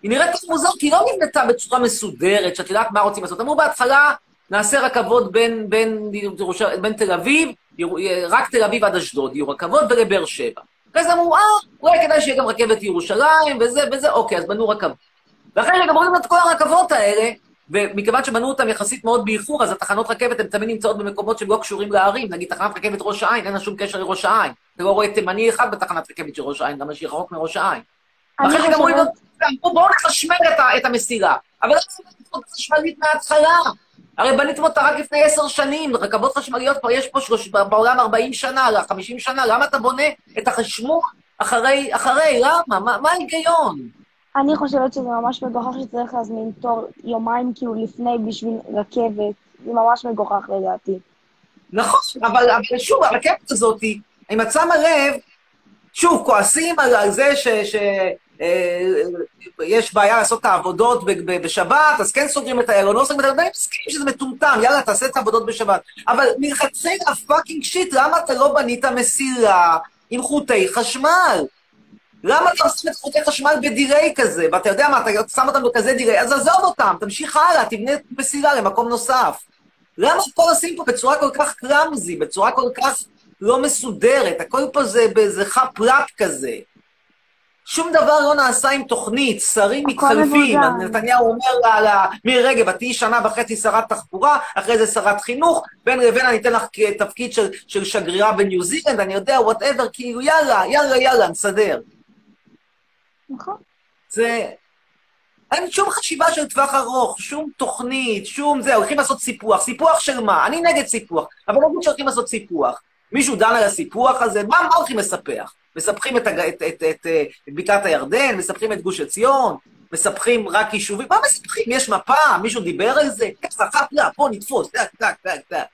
היא נראית כל כך מוזר כי היא לא נבנתה בצורה מסודרת, שאת יודעת מה רוצים לעשות. אמרו בהתחלה, נעשה רכבות בין, בין, בין, בין תל אביב, רק תל אביב עד אשדוד, יהיו רכבות ולבאר שבע. אחרי זה אמרו, אה, אולי כדאי שיהיה גם רכבת לירושלים, וזה וזה, אוקיי, אז בנו רכבות. ואחרי שגמרו את כל הרכבות האלה, ומכיוון שבנו אותם יחסית מאוד באיחור, אז התחנות רכבת הן תמיד נמצאות במקומות שהם לא קשורים לערים. נגיד, תחנת רכבת ראש העין, אין לה שום קשר לראש העין. אתה לא רואה תימני אחד בתחנת רכבת של ראש העין, למה שהיא רחוק מראש העין. אחרי שגמרו לבנות, אמרו, בואו נחשמל את המסילה. אבל לא צריך לבנות חשמלית מההתחלה. הרי בניתם אותה רק לפני עשר שנים, רכבות חשמליות כבר יש פה שלוש, בעולם 40 שנה, 50 שנה, למה אתה בונה את החשמול אחרי, אחרי, למה? מה, מה ההיגיון? אני חושבת שזה ממש מגוחך שצריך להזמין תור יומיים כאילו לפני בשביל רכבת. זה ממש מגוחך לדעתי. נכון, אבל, אבל שוב, הרכבת הזאת, אם את שמה לב, שוב, כועסים על, זה ש... ש אה, בעיה לעשות את העבודות בשבת, אז כן סוגרים את האיילון, לא סוגרים את האיילון, אני מסכים שזה מטומטם, יאללה, תעשה את העבודות בשבת. אבל מלכתחילה fucking shit, למה אתה לא בנית מסילה עם חוטי חשמל? למה אתה עושה את חוטי חשמל בדיליי כזה? ואתה יודע מה, אתה שם אותם בכזה דיליי, אז עזוב אותם, תמשיך הלאה, תבנה מסילה למקום נוסף. למה הכל עושים פה בצורה כל כך קלאמזי, בצורה כל כך לא מסודרת? הכל פה זה באיזה חאפ-לאפ כזה. שום דבר לא נעשה עם תוכנית, שרים מתחלפים. נתניהו אומר לה, מירי רגב, את תהיי שנה וחצי שרת תחבורה, אחרי זה שרת חינוך, בין לבין אני אתן לך תפקיד של, של שגרירה בניו זילנד, אני יודע, whatever, כאילו, יאללה, יאללה, יאללה, נסדר. נכון. זה... אין שום חשיבה של טווח ארוך, שום תוכנית, שום זה, הולכים לעשות סיפוח. סיפוח של מה? אני נגד סיפוח, אבל לא שהולכים לעשות סיפוח. מישהו דן על הסיפוח הזה, מה, מה הולכים לספח? מספחים את, את, את, את, את, את בקעת הירדן, מספחים את גוש עציון, מספחים רק יישובים, מה מספחים? יש מפה? מישהו דיבר על זה? ככה, חפלה, פה נתפוס, טק, טק, טק, טק.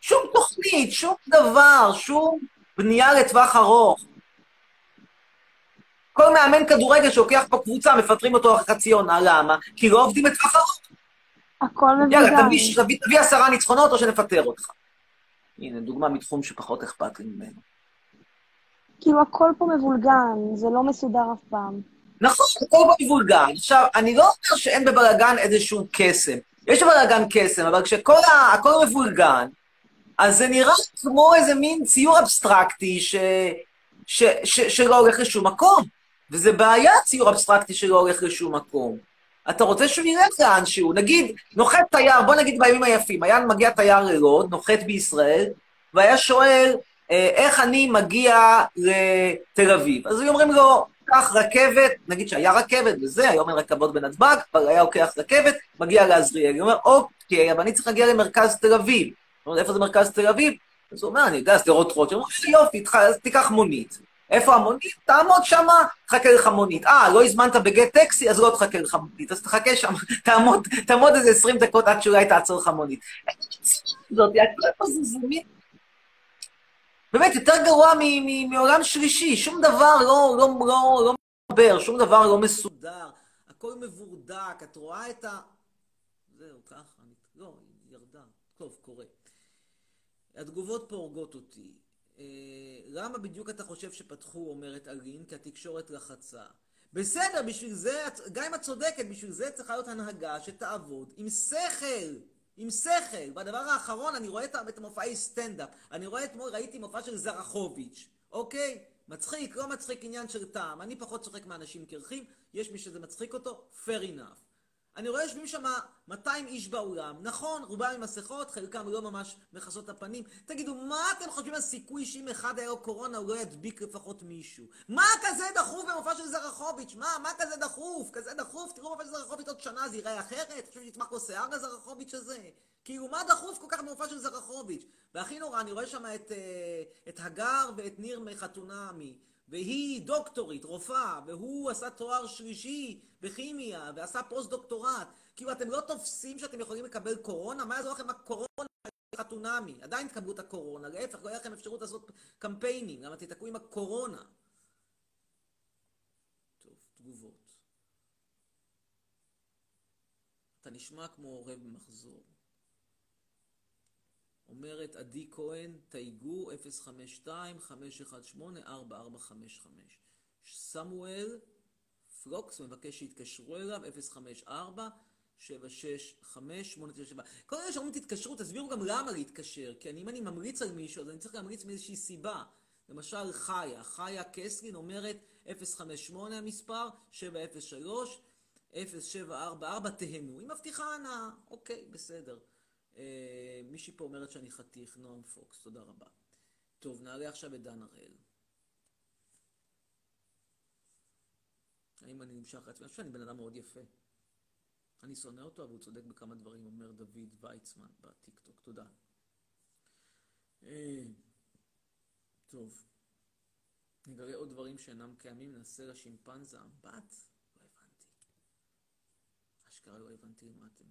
שום תוכנית, שום דבר, שום בנייה לטווח ארוך. כל מאמן כדורגל שלוקח פה קבוצה, מפטרים אותו אחרי חצי עונה, למה? כי לא עובדים לטווח ארוך. הכל מבוגר. יאללה, תביא, תביא, תביא עשרה ניצחונות או שנפטר אותך. הנה, דוגמה מתחום שפחות אכפת לי ממנו. כאילו, הכל פה מבולגן, זה לא מסודר אף פעם. נכון, הכל פה מבולגן. עכשיו, אני לא אומר שאין בבלאגן איזשהו קסם. יש בבלאגן קסם, אבל כשכל ה... הכל מבולגן, אז זה נראה כמו איזה מין ציור אבסטרקטי ש... ש... ש... שלא הולך לשום מקום. וזה בעיה, ציור אבסטרקטי שלא הולך לשום מקום. אתה רוצה שהוא ילך לאנשהו. נגיד, נוחת תייר, בוא נגיד בימים היפים, היה מגיע תייר ללוד, נוחת בישראל, והיה שואל, אה, איך אני מגיע לתל אביב? אז היו אומרים לו, קח רכבת, נגיד שהיה רכבת וזה, היום אין רכבות בנתב"ג, אבל היה לוקח רכבת, מגיע לעזריאל. הוא אומר, אוקיי, אבל אני צריך להגיע למרכז תל אביב. הוא אומר, איפה זה מרכז תל אביב? אז הוא אומר, אני יודע, שדרות רוטשילד. הוא אומר, יופי, תיקח מונית. איפה המונית? תעמוד שמה, תחכה לך מונית. אה, לא הזמנת בגט טקסי, אז לא תחכה לך מונית. אז תחכה שם, תעמוד, תעמוד איזה 20 דקות עד שאולי תעצור לך מונית. באמת, יותר גרוע מעולם שלישי. שום דבר לא, לא, לא, לא מדבר, שום דבר לא מסודר. הכל מבורדק, את רואה את ה... זהו, ככה. לא, ירדה. טוב, קורה. התגובות פה הורגות אותי. אה, למה בדיוק אתה חושב שפתחו, אומרת אלין, כי התקשורת לחצה? בסדר, בשביל זה, גם אם את צודקת, בשביל זה צריכה להיות הנהגה שתעבוד עם שכל. עם שכל. והדבר האחרון, אני רואה את המופעי סטנדאפ. אני רואה אתמול, ראיתי מופע של זרחוביץ', אוקיי? מצחיק, לא מצחיק, עניין של טעם. אני פחות צוחק מאנשים קרחים, יש מי שזה מצחיק אותו, fair enough. אני רואה יושבים שם 200 איש באולם, נכון, רובם עם מסכות, חלקם לא ממש מכסות את הפנים. תגידו, מה אתם חושבים על סיכוי שאם אחד היה לו קורונה הוא לא ידביק לפחות מישהו? מה כזה דחוף במופע של זרחוביץ'? מה, מה כזה דחוף? כזה דחוף? תראו במופע של זרחוביץ' עוד שנה זה ייראה אחרת? חושב שיצמח לו שיער לזרחוביץ' הזה? כאילו, מה דחוף כל כך במופע של זרחוביץ'? והכי נורא, אני רואה שם את, אה, את הגר ואת ניר מחתונמי. והיא דוקטורית, רופאה, והוא עשה תואר שלישי בכימיה, ועשה פוסט-דוקטורט. כאילו, אתם לא תופסים שאתם יכולים לקבל קורונה? מה יעזור לכם הקורונה? חתונמי. עדיין תקבלו את הקורונה, להפך, לא יהיה לכם אפשרות לעשות קמפיינים, למה תתקעו עם הקורונה. טוב, תגובות. אתה נשמע כמו הורה במחזור. אומרת עדי כהן, תייגו 052-518-4455. סמואל פלוקס מבקש שיתקשרו אליו, 054 765-897. כל אלה שאומרים תתקשרו, תסבירו גם למה להתקשר, כי אני, אם אני ממליץ על מישהו, אז אני צריך להמליץ מאיזושהי סיבה. למשל, חיה, חיה קסלין אומרת 058 המספר, 703, 0744, תהנו. היא מבטיחה הנאה, אוקיי, בסדר. אה, מישהי פה אומרת שאני חתיך, נועם פוקס, תודה רבה. טוב, נעלה עכשיו את דן הראל. האם אני נמשך לעצמי? אני חושב שאני בן אדם מאוד יפה. אני שונא אותו, אבל הוא צודק בכמה דברים, אומר דוד ויצמן בטיקטוק. תודה. אה, טוב. נגלה עוד דברים שאינם קיימים, ננסה לשימפנזה אמבט? לא הבנתי. אשכרה לא הבנתי למה אתם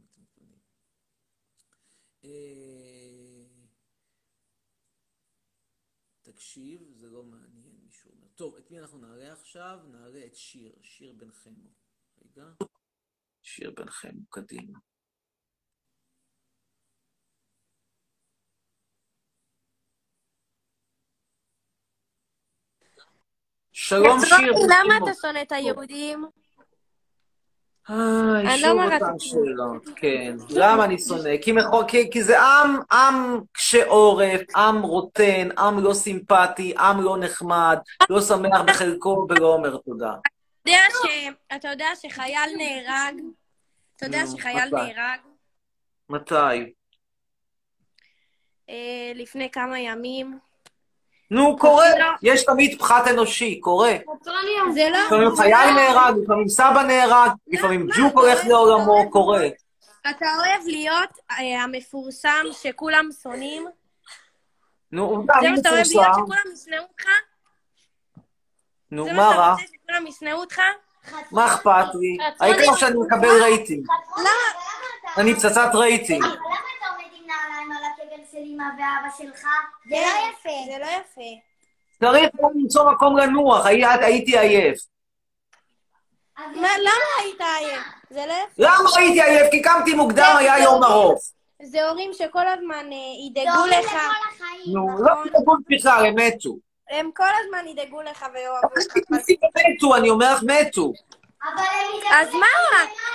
תקשיב, זה לא מעניין, מישהו אומר. טוב, את מי אנחנו נעלה עכשיו? נעלה את שיר, שיר בן חמו. רגע. שיר בן חמו, קדימה. שלום שיר. למה. אתה שונא את היהודים? איי, אני לא שוב אותן. שאלות, כן. למה אני שונא? כי, מחו- כי, כי זה עם, עם קשה עורף, עם רוטן, עם לא סימפטי, עם לא נחמד, לא שמח בחלקו ולא אומר תודה. אתה יודע ש- אתה יודע שחייל נהרג? אתה יודע שחייל? נהרג מתי? אה, לפני כמה ימים? נו, קורה, לא. יש תמיד פחת אנושי, קורה. זה לא... לפעמים חייל נהרג, לפעמים סבא נהרג, לפעמים ג'וק הולך לעולמו, קורה. אתה אוהב להיות אה, המפורסם שכולם שונאים? נו, עובדה, זה אני מה שאתה אוהב להיות, מפורסם. שכולם ישנאו אותך? נו, זה מה מה שאתה רע? רוצה, שכולם ישנאו אותך? מה אכפת לי? העיקר שאני מקבל רייטינג. אני פצצת רייטינג. למה אתה עומד עם נעליים על הקגל של אמא ואבא שלך? זה לא יפה. זה לא יפה. צריך למצוא מקום לנוח, הי- הייתי עייף. מה, למה היית עייף? זה לא יפה. למה הייתי עייף? כי קמתי מוקדם, היה יום ארוך. זה הורים שכל הזמן אה, זה ידאגו הורים לך. לכל החיים. נו, לא תדאגו בכלל, הם מתו. הם כל הזמן ידאגו לך ויאהבו אותך. מתו, אני אומר לך, מתו. ידאגו אז מה?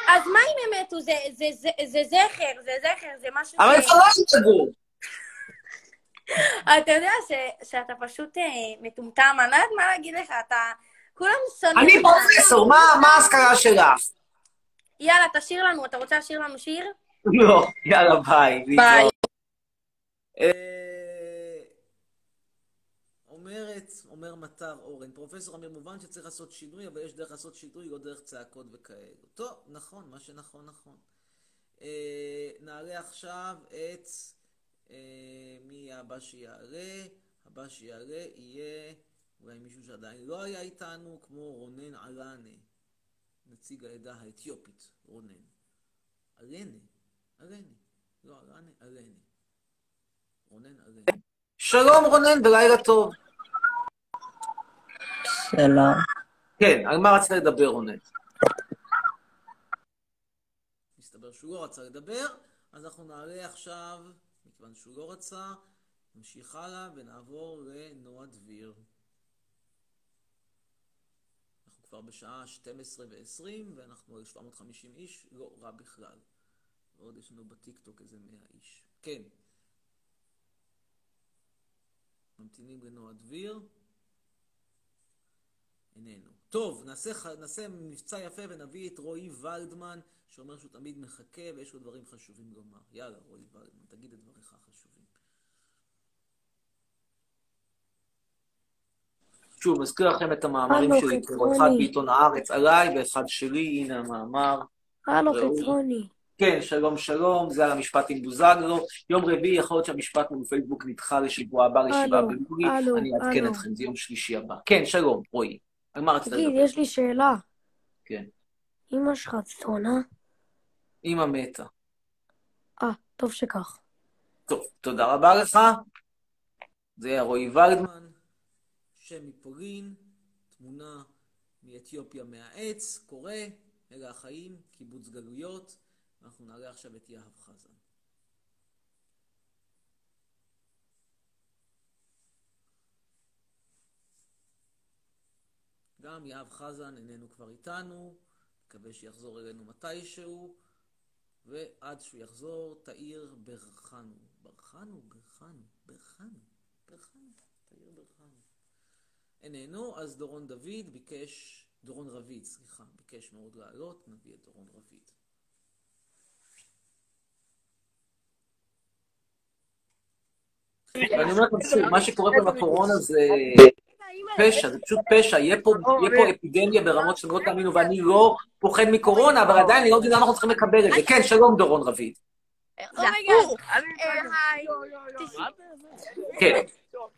אז מה אם הם מתו? זה- זה- זה זה זכר, זה זכר, זה משהו אבל. איפה לא ידאגו? אתה יודע ש- שאתה פשוט אה, מטומטם, אני לא יודעת מה להגיד לך, אתה... כולם שונאים אני. פרופסור, מה ההשכלה שלך? יאללה, תשאיר לנו, אתה רוצה לשיר לנו שיר? לא, יאללה, ביי. ביי. אה, אומרת, אומר מטר אורן, פרופסור אמיר, מובן שצריך לעשות שינוי, אבל יש דרך לעשות שינוי, לא דרך צעקות וכאלו. טוב, נכון, מה שנכון, נכון. אה, נעלה עכשיו את... אה, מי יהיה הבא שיעלה? הבא שיעלה יהיה אולי מישהו שעדיין לא היה איתנו, כמו רונן עלנה, נציג העדה האתיופית, רונן. עלנה, עלנה. לא עלנה, עלנה. רונן עלנה. שלום רונן ולילה טוב. שלום. כן, על מה רצית לדבר רונן? מסתבר שהוא לא רצה לדבר, אז אנחנו נעלה עכשיו, מכיוון שהוא לא רצה, נמשיך הלאה ונעבור לנועה דביר. אנחנו כבר בשעה 12 ו-20 ואנחנו על 750 איש, לא רע בכלל. ועוד יש לנו בטיקטוק איזה 100 איש. כן. ממתינים לנועה דביר. איננו. טוב, נעשה, נעשה מבצע יפה ונביא את רועי ולדמן, שאומר שהוא תמיד מחכה ויש לו דברים חשובים לומר. יאללה, רועי ולדמן, תגיד את דבריך החשובים. שוב, מזכיר לכם את המאמרים שלי, חצרוני. אחד בעיתון הארץ עליי ואחד שלי, הנה המאמר. הלו. חצרוני. כן, שלום שלום, זה על המשפט עם בוזגלו. יום רביעי, יכול להיות שהמשפט בפייסבוק נדחה לשבוע הבא, לשבעה ביולי. אני אעדכן. אתכם, זה יום שלישי הבא. כן, שלום, רועי. על מה רצית תגיד, לדבר? יש לי שאלה. כן. אמא שלך צפונה? אמא מתה. אה, טוב שכך. טוב, תודה רבה לך. זה היה רועי ולדמן. שם מפולין, תמונה מאתיופיה מהעץ, קורא, אלה החיים, קיבוץ גלויות. אנחנו נעלה עכשיו את יהב חזן. גם יהב חזן איננו כבר איתנו, מקווה שיחזור אלינו מתישהו, ועד שהוא יחזור, תאיר ברכנו. ברכנו? ברכנו, ברכנו, ברכנו, תאיר ברכנו. איננו, אז דורון דוד ביקש, דורון רביד, סליחה, ביקש מאוד לעלות, נביא את דורון רביד. ואני אומר מה שקורה פה בקורונה זה פשע, זה פשוט פשע. יהיה פה יהיה פה אפידמיה ברמות שאתם לא תאמינו, ואני לא פוחד מקורונה, אבל עדיין אני לא מבין למה אנחנו צריכים לקבל את זה. כן, שלום, דורון רביד. זה הפוך. היי. כן,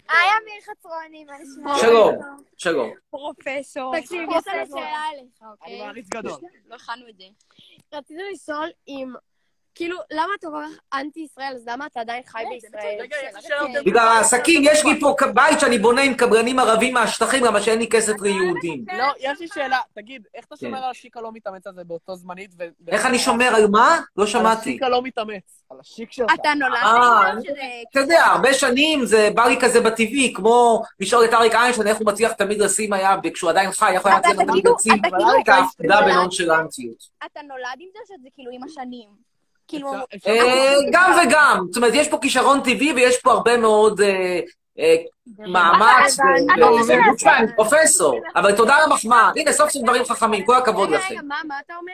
היי, אמיר חצרוני, מה נשמע? שלום, שלום. פרופסור. תקשיב, יש לי שאלה אליך, אוקיי? מעריץ גדול. לא הכנו את זה. רציתי לשאול אם, כאילו, למה אתה כל כך אנטי ישראל, אז למה אתה עדיין חי בישראל? יש לי שאלה אותי. בגלל העסקים, יש לי פה בית שאני בונה עם קבלנים ערבים מהשטחים, למה שאין לי כסף ליהודים. לא, יש לי שאלה. תגיד, איך אתה כן. שומר על השיקה לא מתאמץ הזה באותו זמנית? איך אני שומר על מה? לא על שמעתי. השיקה לא מתאמץ. על השיק שלך. אתה נולדת אה, שזה... אתה יודע, הרבה שנים זה בא לי כזה בטבעי, כמו לשאול את אריק איינשטיין איך הוא מצליח תמיד לשים היה, כשהוא עדיין חי, איך הוא היה מצליח תמיד לשים אתה את כאילו- ההפקדה בנונשלנטיות. אתה נולד עם זה שזה כאילו עם השנים? כאילו... אה, גם וגם, זאת אומרת, יש פה כישרון טבעי ויש פה הרבה מאוד אה, אה, מאמץ. פרופסור, אבל תודה על המחמאה. הנה, סוף סוף דברים חכמים, כל הכבוד לכם. מה אתה אומר?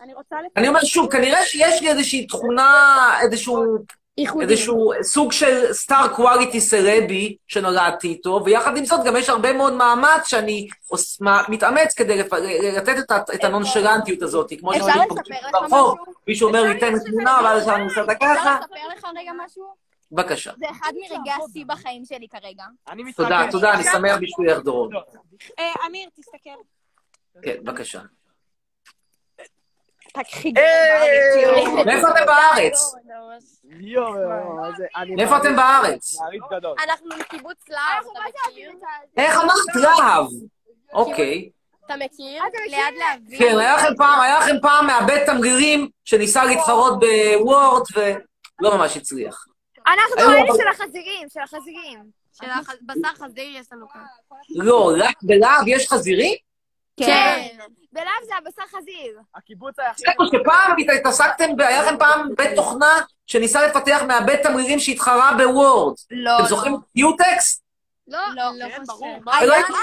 אני רוצה... אני אומר שוב, כנראה שיש לי איזושהי תכונה, איזשהו ייחודי. איזשהו סוג של סטאר קואליטי סרבי שנולדתי איתו, ויחד עם זאת גם יש הרבה מאוד מאמץ שאני עוש- מתאמץ כדי לפ- לתת את את הנונשלנטיות הזאת, כמו אפשר לך ברחוב, משהו? מישהו אומר לי אפשר תן תמונה, ואז? אני עושה אותה אפשר ככה, לספר לך רגע משהו? בבקשה. זה אחד מרגעי השיא בחיים שלי כרגע. אני תודה, מתרגש. תודה, אני שמח בשבילך דורון. אה, אמיר, תסתכל. כן, בבקשה. תקחי היי! מאיפה אתם בארץ? יואו, איזה- מאיפה אתם בארץ? אנחנו מקיבוץ להב, אתה מכיר? איך אמרת להב? אוקיי. אתה מכיר? ליד להבים. כן, היה לכם פעם, היה לכם פעם מעבד תמרירים שניסה להתחרות בוורד ולא ממש הצליח. אנחנו אלה של החזירים, של החזירים. של הבשר חזיר יש לנו כאן. לא, רק בלהב יש חזירים? כן. בלהב זה הבשר חזיר. הקיבוץ היה שפעם התעסקתם, היה לכם פעם בית תוכנה שניסה לפתח מעבד תמרירים שהתחרה בוורד. לא, אתם זוכרים את קיוטקס? לא, לא. כן, ברור. ולא הייתי מה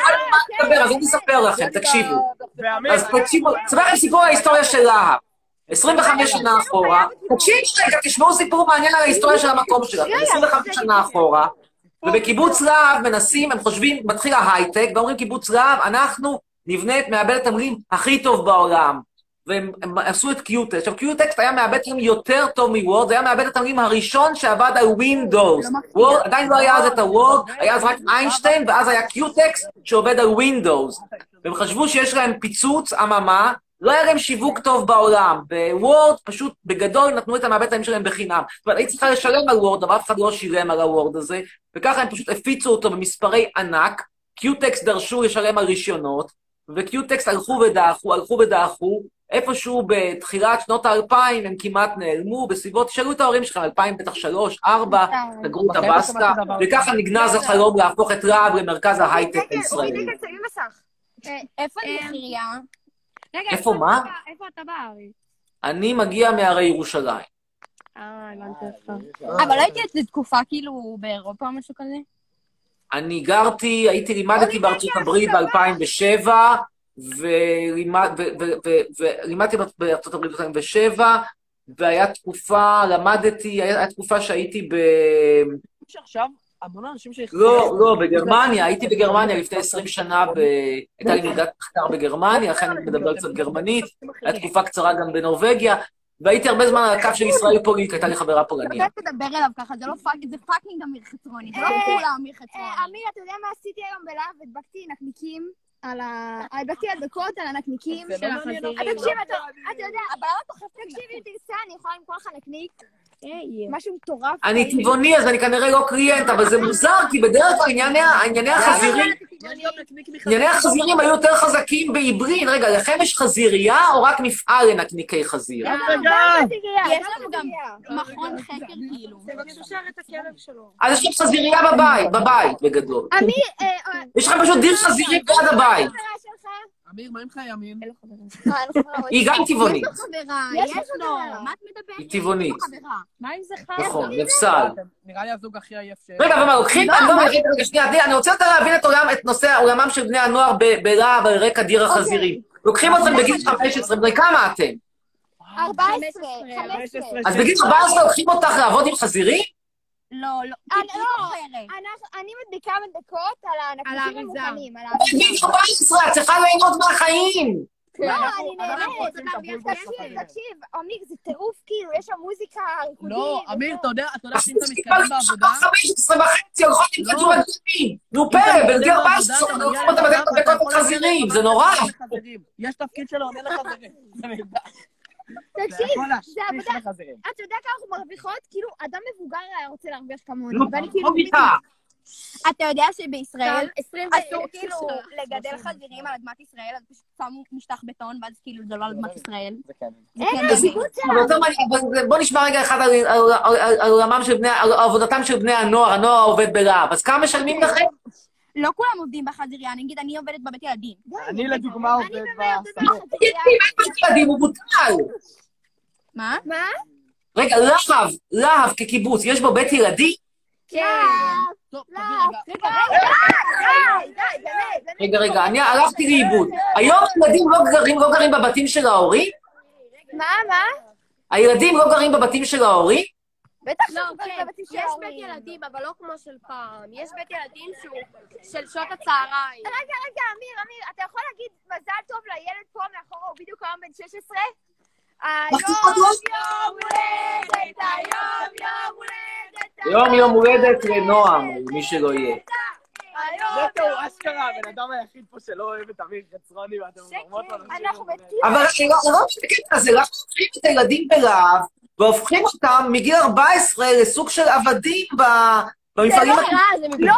לדבר, אז אני אספר לכם, תקשיבו. אז תקשיבו, אספר לכם סיפור ההיסטוריה של להב. 25 שנה אחורה, תקשיבו רגע, תשמעו סיפור מעניין על ההיסטוריה של המקום שלכם, 25 שנה אחורה, ובקיבוץ להב מנסים, הם חושבים, מתחיל ההייטק, ואומרים קיבוץ להב, אנחנו נבנה את מעבד התמרירים הכי טוב בעולם. והם הם עשו את קיוטקסט. עכשיו, קיוטקסט היה מעבד תמרירים יותר טוב מוורד, זה היה מעבד התמרירים הראשון שעבד על ווינדוס. וורד, עדיין לא היה אז את ה Word, היה אז רק איינשטיין, ואז היה QText שעובד על Windows. והם חשבו שיש להם פיצוץ, אממה, לא היה להם שיווק טוב בעולם. ב Word, פשוט בגדול נתנו את המעבד התמרירים שלהם בחינם. זאת אומרת, היית צריכה לשלם על Word, אבל אף אחד לא שילם על ה Word הזה, וככה הם פשוט הפיצו אותו במספרי ענק. QText דרשו לשלם על רישיונות, וקיוטקסט הלכו ודעכו, הלכו ודעכו, איפשהו בתחילת שנות האלפיים הם כמעט נעלמו, בסביבות, תשאלו את ההורים שלכם, אלפיים בטח שלוש, ארבע, סגרו את הבסטה, וככה נגנז החלום להפוך את להב למרכז ההייטק הישראלי. איפה נחירייה? רגע, איפה מה? איפה אתה בארץ? אני מגיע מהרי ירושלים. אה, הבנתי אותך. אבל לא הייתי איזה תקופה כאילו באירופה או משהו כזה? אני גרתי, הייתי, לימדתי בארצות הברית ב-2007, ולימדתי בארצות הברית ב-2007, והיה תקופה, למדתי, היה תקופה שהייתי ב... שעכשיו המון אנשים ש... לא, לא, בגרמניה, הייתי בגרמניה לפני 20 שנה, ב... הייתה לי מלגת מחקר בגרמניה, לכן אני מדבר קצת גרמנית, הייתה תקופה קצרה גם בנורבגיה, והייתי הרבה זמן על הקו של ישראל פולית, הייתה לי חברה פולנית. אתה תדבר אליו ככה, זה לא fucking, זה fucking אמיר חצרוני, זה לא אה, כולה אמיר חצרוני. אה, אמיר, אתה יודע מה עשיתי היום בלהב? הדבקתי נקניקים על ה... הדבקתי הדבקות על הנקניקים של לא מעניין החזיר. אותי. אה, תקשיב, אתה אתה יודע, אתה חושב תקשיב, אם תרצה, אני יכולה למכור לך נקניק. משהו מטורף. אני טבעוני, אז אני כנראה לא קליינט, אבל זה מוזר, כי בדרך כלל ענייני החזירים, ענייני החזירים היו יותר חזקים בעברית. רגע, לכם יש חזירייה או רק מפעל לנקניקי חזיר? יש לנו גם. מכון חקר כאילו. תבקשו שם את הכלב שלו. אז יש לכם חזירייה בבית, בבית, בגדול. אה, אה, יש לכם פשוט דיר חזירים ליד הבית. אמיר, מה עם חיימים? אה, אין לך חברה. היא גם טבעונית. יש לו חברה, יש לו. מה את מדברת? היא טבעונית. מה אם זה חי? נכון, נפסל. נראה לי הזוג הכי עייף ש... רגע, ומה, לוקחים, אני לא מבין, רגע, שנייה, אני רוצה יותר להבין את עולם, את נושא עולמם של בני הנוער בלהב על רקע דיר החזירים. לוקחים אתכם בגיל 15, בני כמה אתם? 14, 15. אז בגיל 14 לוקחים אותך לעבוד עם חזירים? לא, לא, אני טיפ לא. אחרת. אנחנו- אני מדביקה מדבקות על האריזה. המוכנים, על האריזה. 14, את צריכה ליהנות מהחיים. לא, אני נהנית. תקשיב. תקשיב, אמיר, זה טירוף, כאילו, יש שם מוזיקה ריקודית. לא, אמיר, אתה יודע, אתה יודע שאם אתה מתקדם בעבודה... 15 וחצי הולכות עם לא. כדור אדומים. נו פלא, בגיל 14 לוקחים אותם בדרך בדקות חזירים, זה נורא. יש תפקיד של עונה לחזירים. תקשיב, זה עבודה. אתה יודע כמה אנחנו מרוויחות? כאילו, אדם מבוגר היה רוצה להרוויח כמוני. נו, ואני כאילו... לא. אתה יודע שבישראל אסור כאילו לגדל חזירים על אדמת ישראל, אז פשוט שמו משטח בטון, ואז כאילו זה לא על אדמת ישראל. זה כן. זה אין, כן אבל בוא נשמע רגע אחד על- עבודתם של בני הנוער, הנוער העובד בלהב. אז כמה משלמים לכם? לא כולם עובדים בחזירייה, נגיד אני עובדת בבית ילדים. אני לדוגמה עובד בספורט. ילדים, הוא בוטל. מה? מה? רגע, להב, להב כקיבוץ, יש בו בית ילדים? כן. רגע. רגע, אני הלכתי לאיבוד. היום ילדים לא גרים, לא גרים בבתים של ההורים? מה, מה? הילדים לא גרים בבתים של ההורים? בטח לא, כן, בבתים של יש. בית ילדים, אבל לא כמו של פעם. יש בית ילדים שהוא של שעות הצהריים. רגע, רגע, אמיר, אמיר, אתה יכול להגיד מזל טוב לילד פה מאחורה, הוא בדיוק היום בן 16? היום יום הולדת, היום יום הולדת. יום יום הולדת לנועם, מי שלא יהיה. נטו הוא אשכרה הבן אדם היחיד פה שלא אוהב את אמיר חצרוני ואתם גורמות לו לשיר. אנחנו מתים. אבל אני לא אני לא מבין את הקטע למה הילדים בלהב והופכים אותם מגיל 14 לסוג של עבדים ב- במפעלים לא, הקטנים? זה לא, זה מבחירה,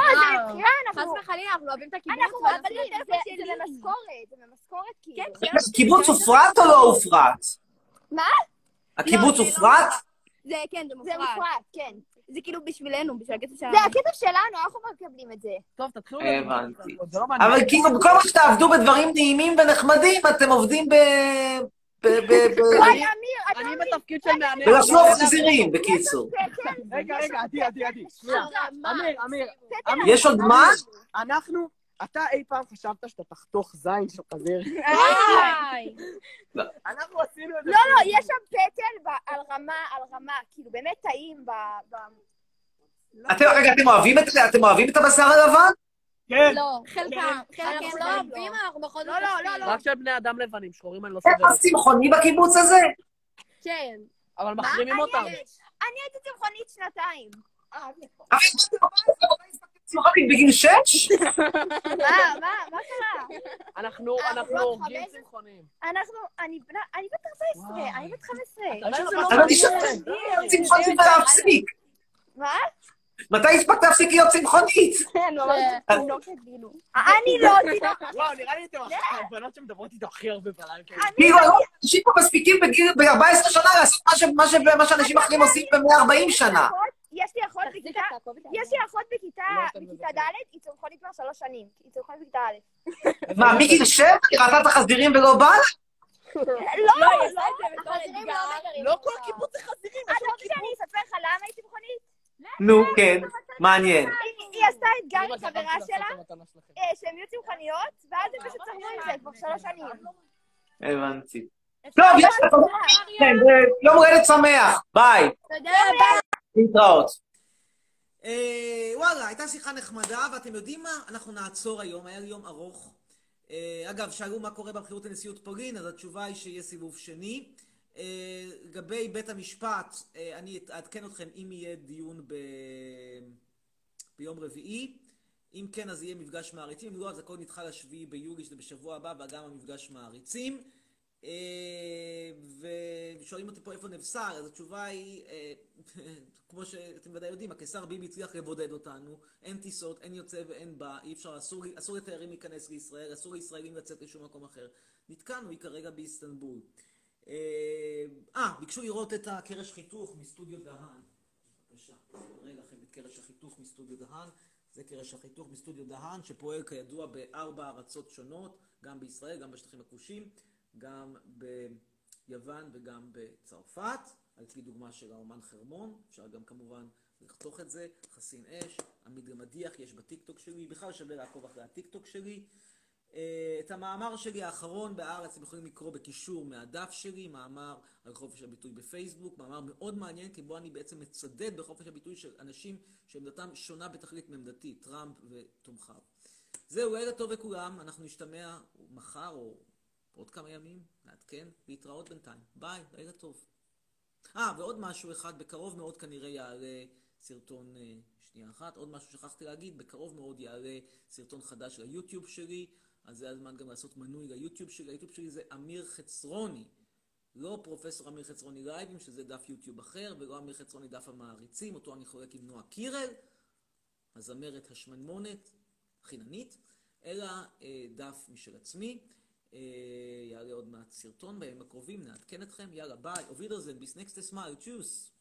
חס אנחנו... וחלילה, אנחנו אוהבים את הקיבוץ. אנחנו אבל זה- זה-. זה במשכורת, זה במשכורת כאילו. כן, הקיבוץ הופרט או לא הופרט? מה? הקיבוץ לא, זה הופרט? זה כן, זה זה מופרד. מופרט, כן. זה כאילו בשבילנו, בשביל הכסף שלנו. זה הכסף שלנו, אנחנו מקבלים את זה. טוב, תתחילו... הבנתי. זה לא. אבל כאילו, במקום שתעבדו בדברים נעימים ונחמדים, אתם עובדים ב... אני? בתפקיד של מהנהן. בלחלוף חזירים, בקיצור. רגע, רגע, עדי, עדי, עדי. אמיר, אמיר. יש עוד מה? אנחנו, אתה אי פעם חשבת שאתה תחתוך זין של חזיר? אנחנו עשינו את זה. לא, לא, יש שם פטל על רמה, על רמה, כאילו באמת טעים ב... ב- אתם, רגע, אתם אוהבים את זה? אתם אוהבים את הבשר הלבן? כן. לא, חלקם. אנחנו חלקם לא לא אוהבים, אנחנו בכל זאת... לא, לא, לא, לא. רק של בני אדם לבנים, שחורים אני לא סובל. אף צמחוני בקיבוץ הזה? כן. אבל מחרימים אותם. אני הייתי צמחונית שנתיים. צמחוני בגיל שש? מה, מה, מה קרה? אנחנו אה, אנחנו לא, הורגים חמש- צמחונים. אנחנו, אני בנה- אני בת 14, אני בת 15. שזה לא אבל נשאר צמחוני ולהפסיק. מה? מתי הספקת להפסיק להיות צמחונית? כן. אני לא תינוקת. וואו, נראה לי אתם הבנות שמדברות איתו הכי הרבה בלילה. כאילו. כאילו, אנשים פה מספיקים בגיל- ב-14 שנה לעשות מה שאנשים אחרים עושים ב-140 שנה. יש לי אחות בכיתה, יש לי אחות בכיתה, בכיתה ד', היא צמחונית כבר שלוש שנים. היא צמחונית בכיתה א'. מה, מגיל 7 היא ראתה את החזירים ולא בא לה? לא, לא, לא, את החזירים. לא מגרים לא. כל קיבוץ זה חזירים, אתה רוצה שאני אספר לך למה היא צמחונית? נו, כן, מעניין. היא- עשתה אתגר עם חברה שלה, את. אה, שהן יהיו צמחוניות, ואז הם פשוט צמחו עם זה כבר שלוש שנים. הבנתי. טוב, יאללה, תודה. כן, יום הולדת שמח, ביי. תודה להתראות. אה, וואלה, הייתה שיחה נחמדה, ואתם יודעים מה? אנחנו נעצור היום, היה לי יום ארוך. אה, אגב, שאלו מה קורה בבחירות לנשיאות פולין, אז התשובה היא שיהיה סיבוב שני. אה, לגבי בית המשפט, אני אעדכן אתכם אם יהיה דיון ב... ביום רביעי. אם כן, אז יהיה מפגש מעריצים, אם לא, אז הכל נדחה לשביעי ביולי, שזה בשבוע הבא, וגם המפגש מעריצים. אה, ושואלים אותי פה איפה נבשר, אז התשובה היא, אה, כמו שאתם ודאי יודעים, הקיסר ביבי הצליח לבודד אותנו, אין טיסות, אין יוצא ואין בא, אי אפשר, אסור, אסור לתיירים להיכנס לישראל, אסור לישראלים לצאת לשום מקום אחר. נתקענו, היא כרגע באיסטנבול. אה, אה, ביקשו לראות את הקרש חיתוך מסטודיו דהן. בבקשה, אני אראה לכם את קרש החיתוך מסטודיו דהן. זה קרש החיתוך מסטודיו דהן, שפועל כידוע בארבע ארצות שונות, גם בישראל, גם בשטחים הכבושים, גם ביוון וגם בצרפת, על פי דוגמה של האומן חרמון, אפשר גם כמובן לחתוך את זה, חסין אש, עמיד למדיח, יש בטיקטוק שלי, בכלל שווה לעקוב אחרי הטיקטוק שלי. אה, את המאמר שלי האחרון בהארץ אתם יכולים לקרוא בקישור מהדף שלי, מאמר על חופש הביטוי בפייסבוק, מאמר מאוד מעניין, כי בו אני בעצם מצדד בחופש הביטוי של אנשים שעמדתם שונה בתכלית מעמדתי, טראמפ ותומכיו. זהו, לילה טוב לכולם, אנחנו נשתמע מחר או עוד כמה ימים, נעדכן, להתראות בינתיים. ביי, לילה טוב. אה, ועוד משהו אחד, בקרוב מאוד כנראה יעלה סרטון, אה, שנייה אחת, עוד משהו שכחתי להגיד, בקרוב מאוד יעלה סרטון חדש ליוטיוב שלי, אז זה הזמן גם לעשות מנוי ליוטיוב שלי, היוטיוב שלי זה אמיר חצרוני, לא פרופסור אמיר חצרוני לייבים, שזה דף יוטיוב אחר, ולא אמיר חצרוני דף המעריצים, אותו אני חולק עם נועה קירל, הזמרת השמנמונת, חיננית, אלא אה, דף משל עצמי. אה, יעלה עוד מעט סרטון בימים הקרובים, נעדכן אתכם, יאללה ביי, auf Wiedersehen, bis nächstes Mal, tschüs.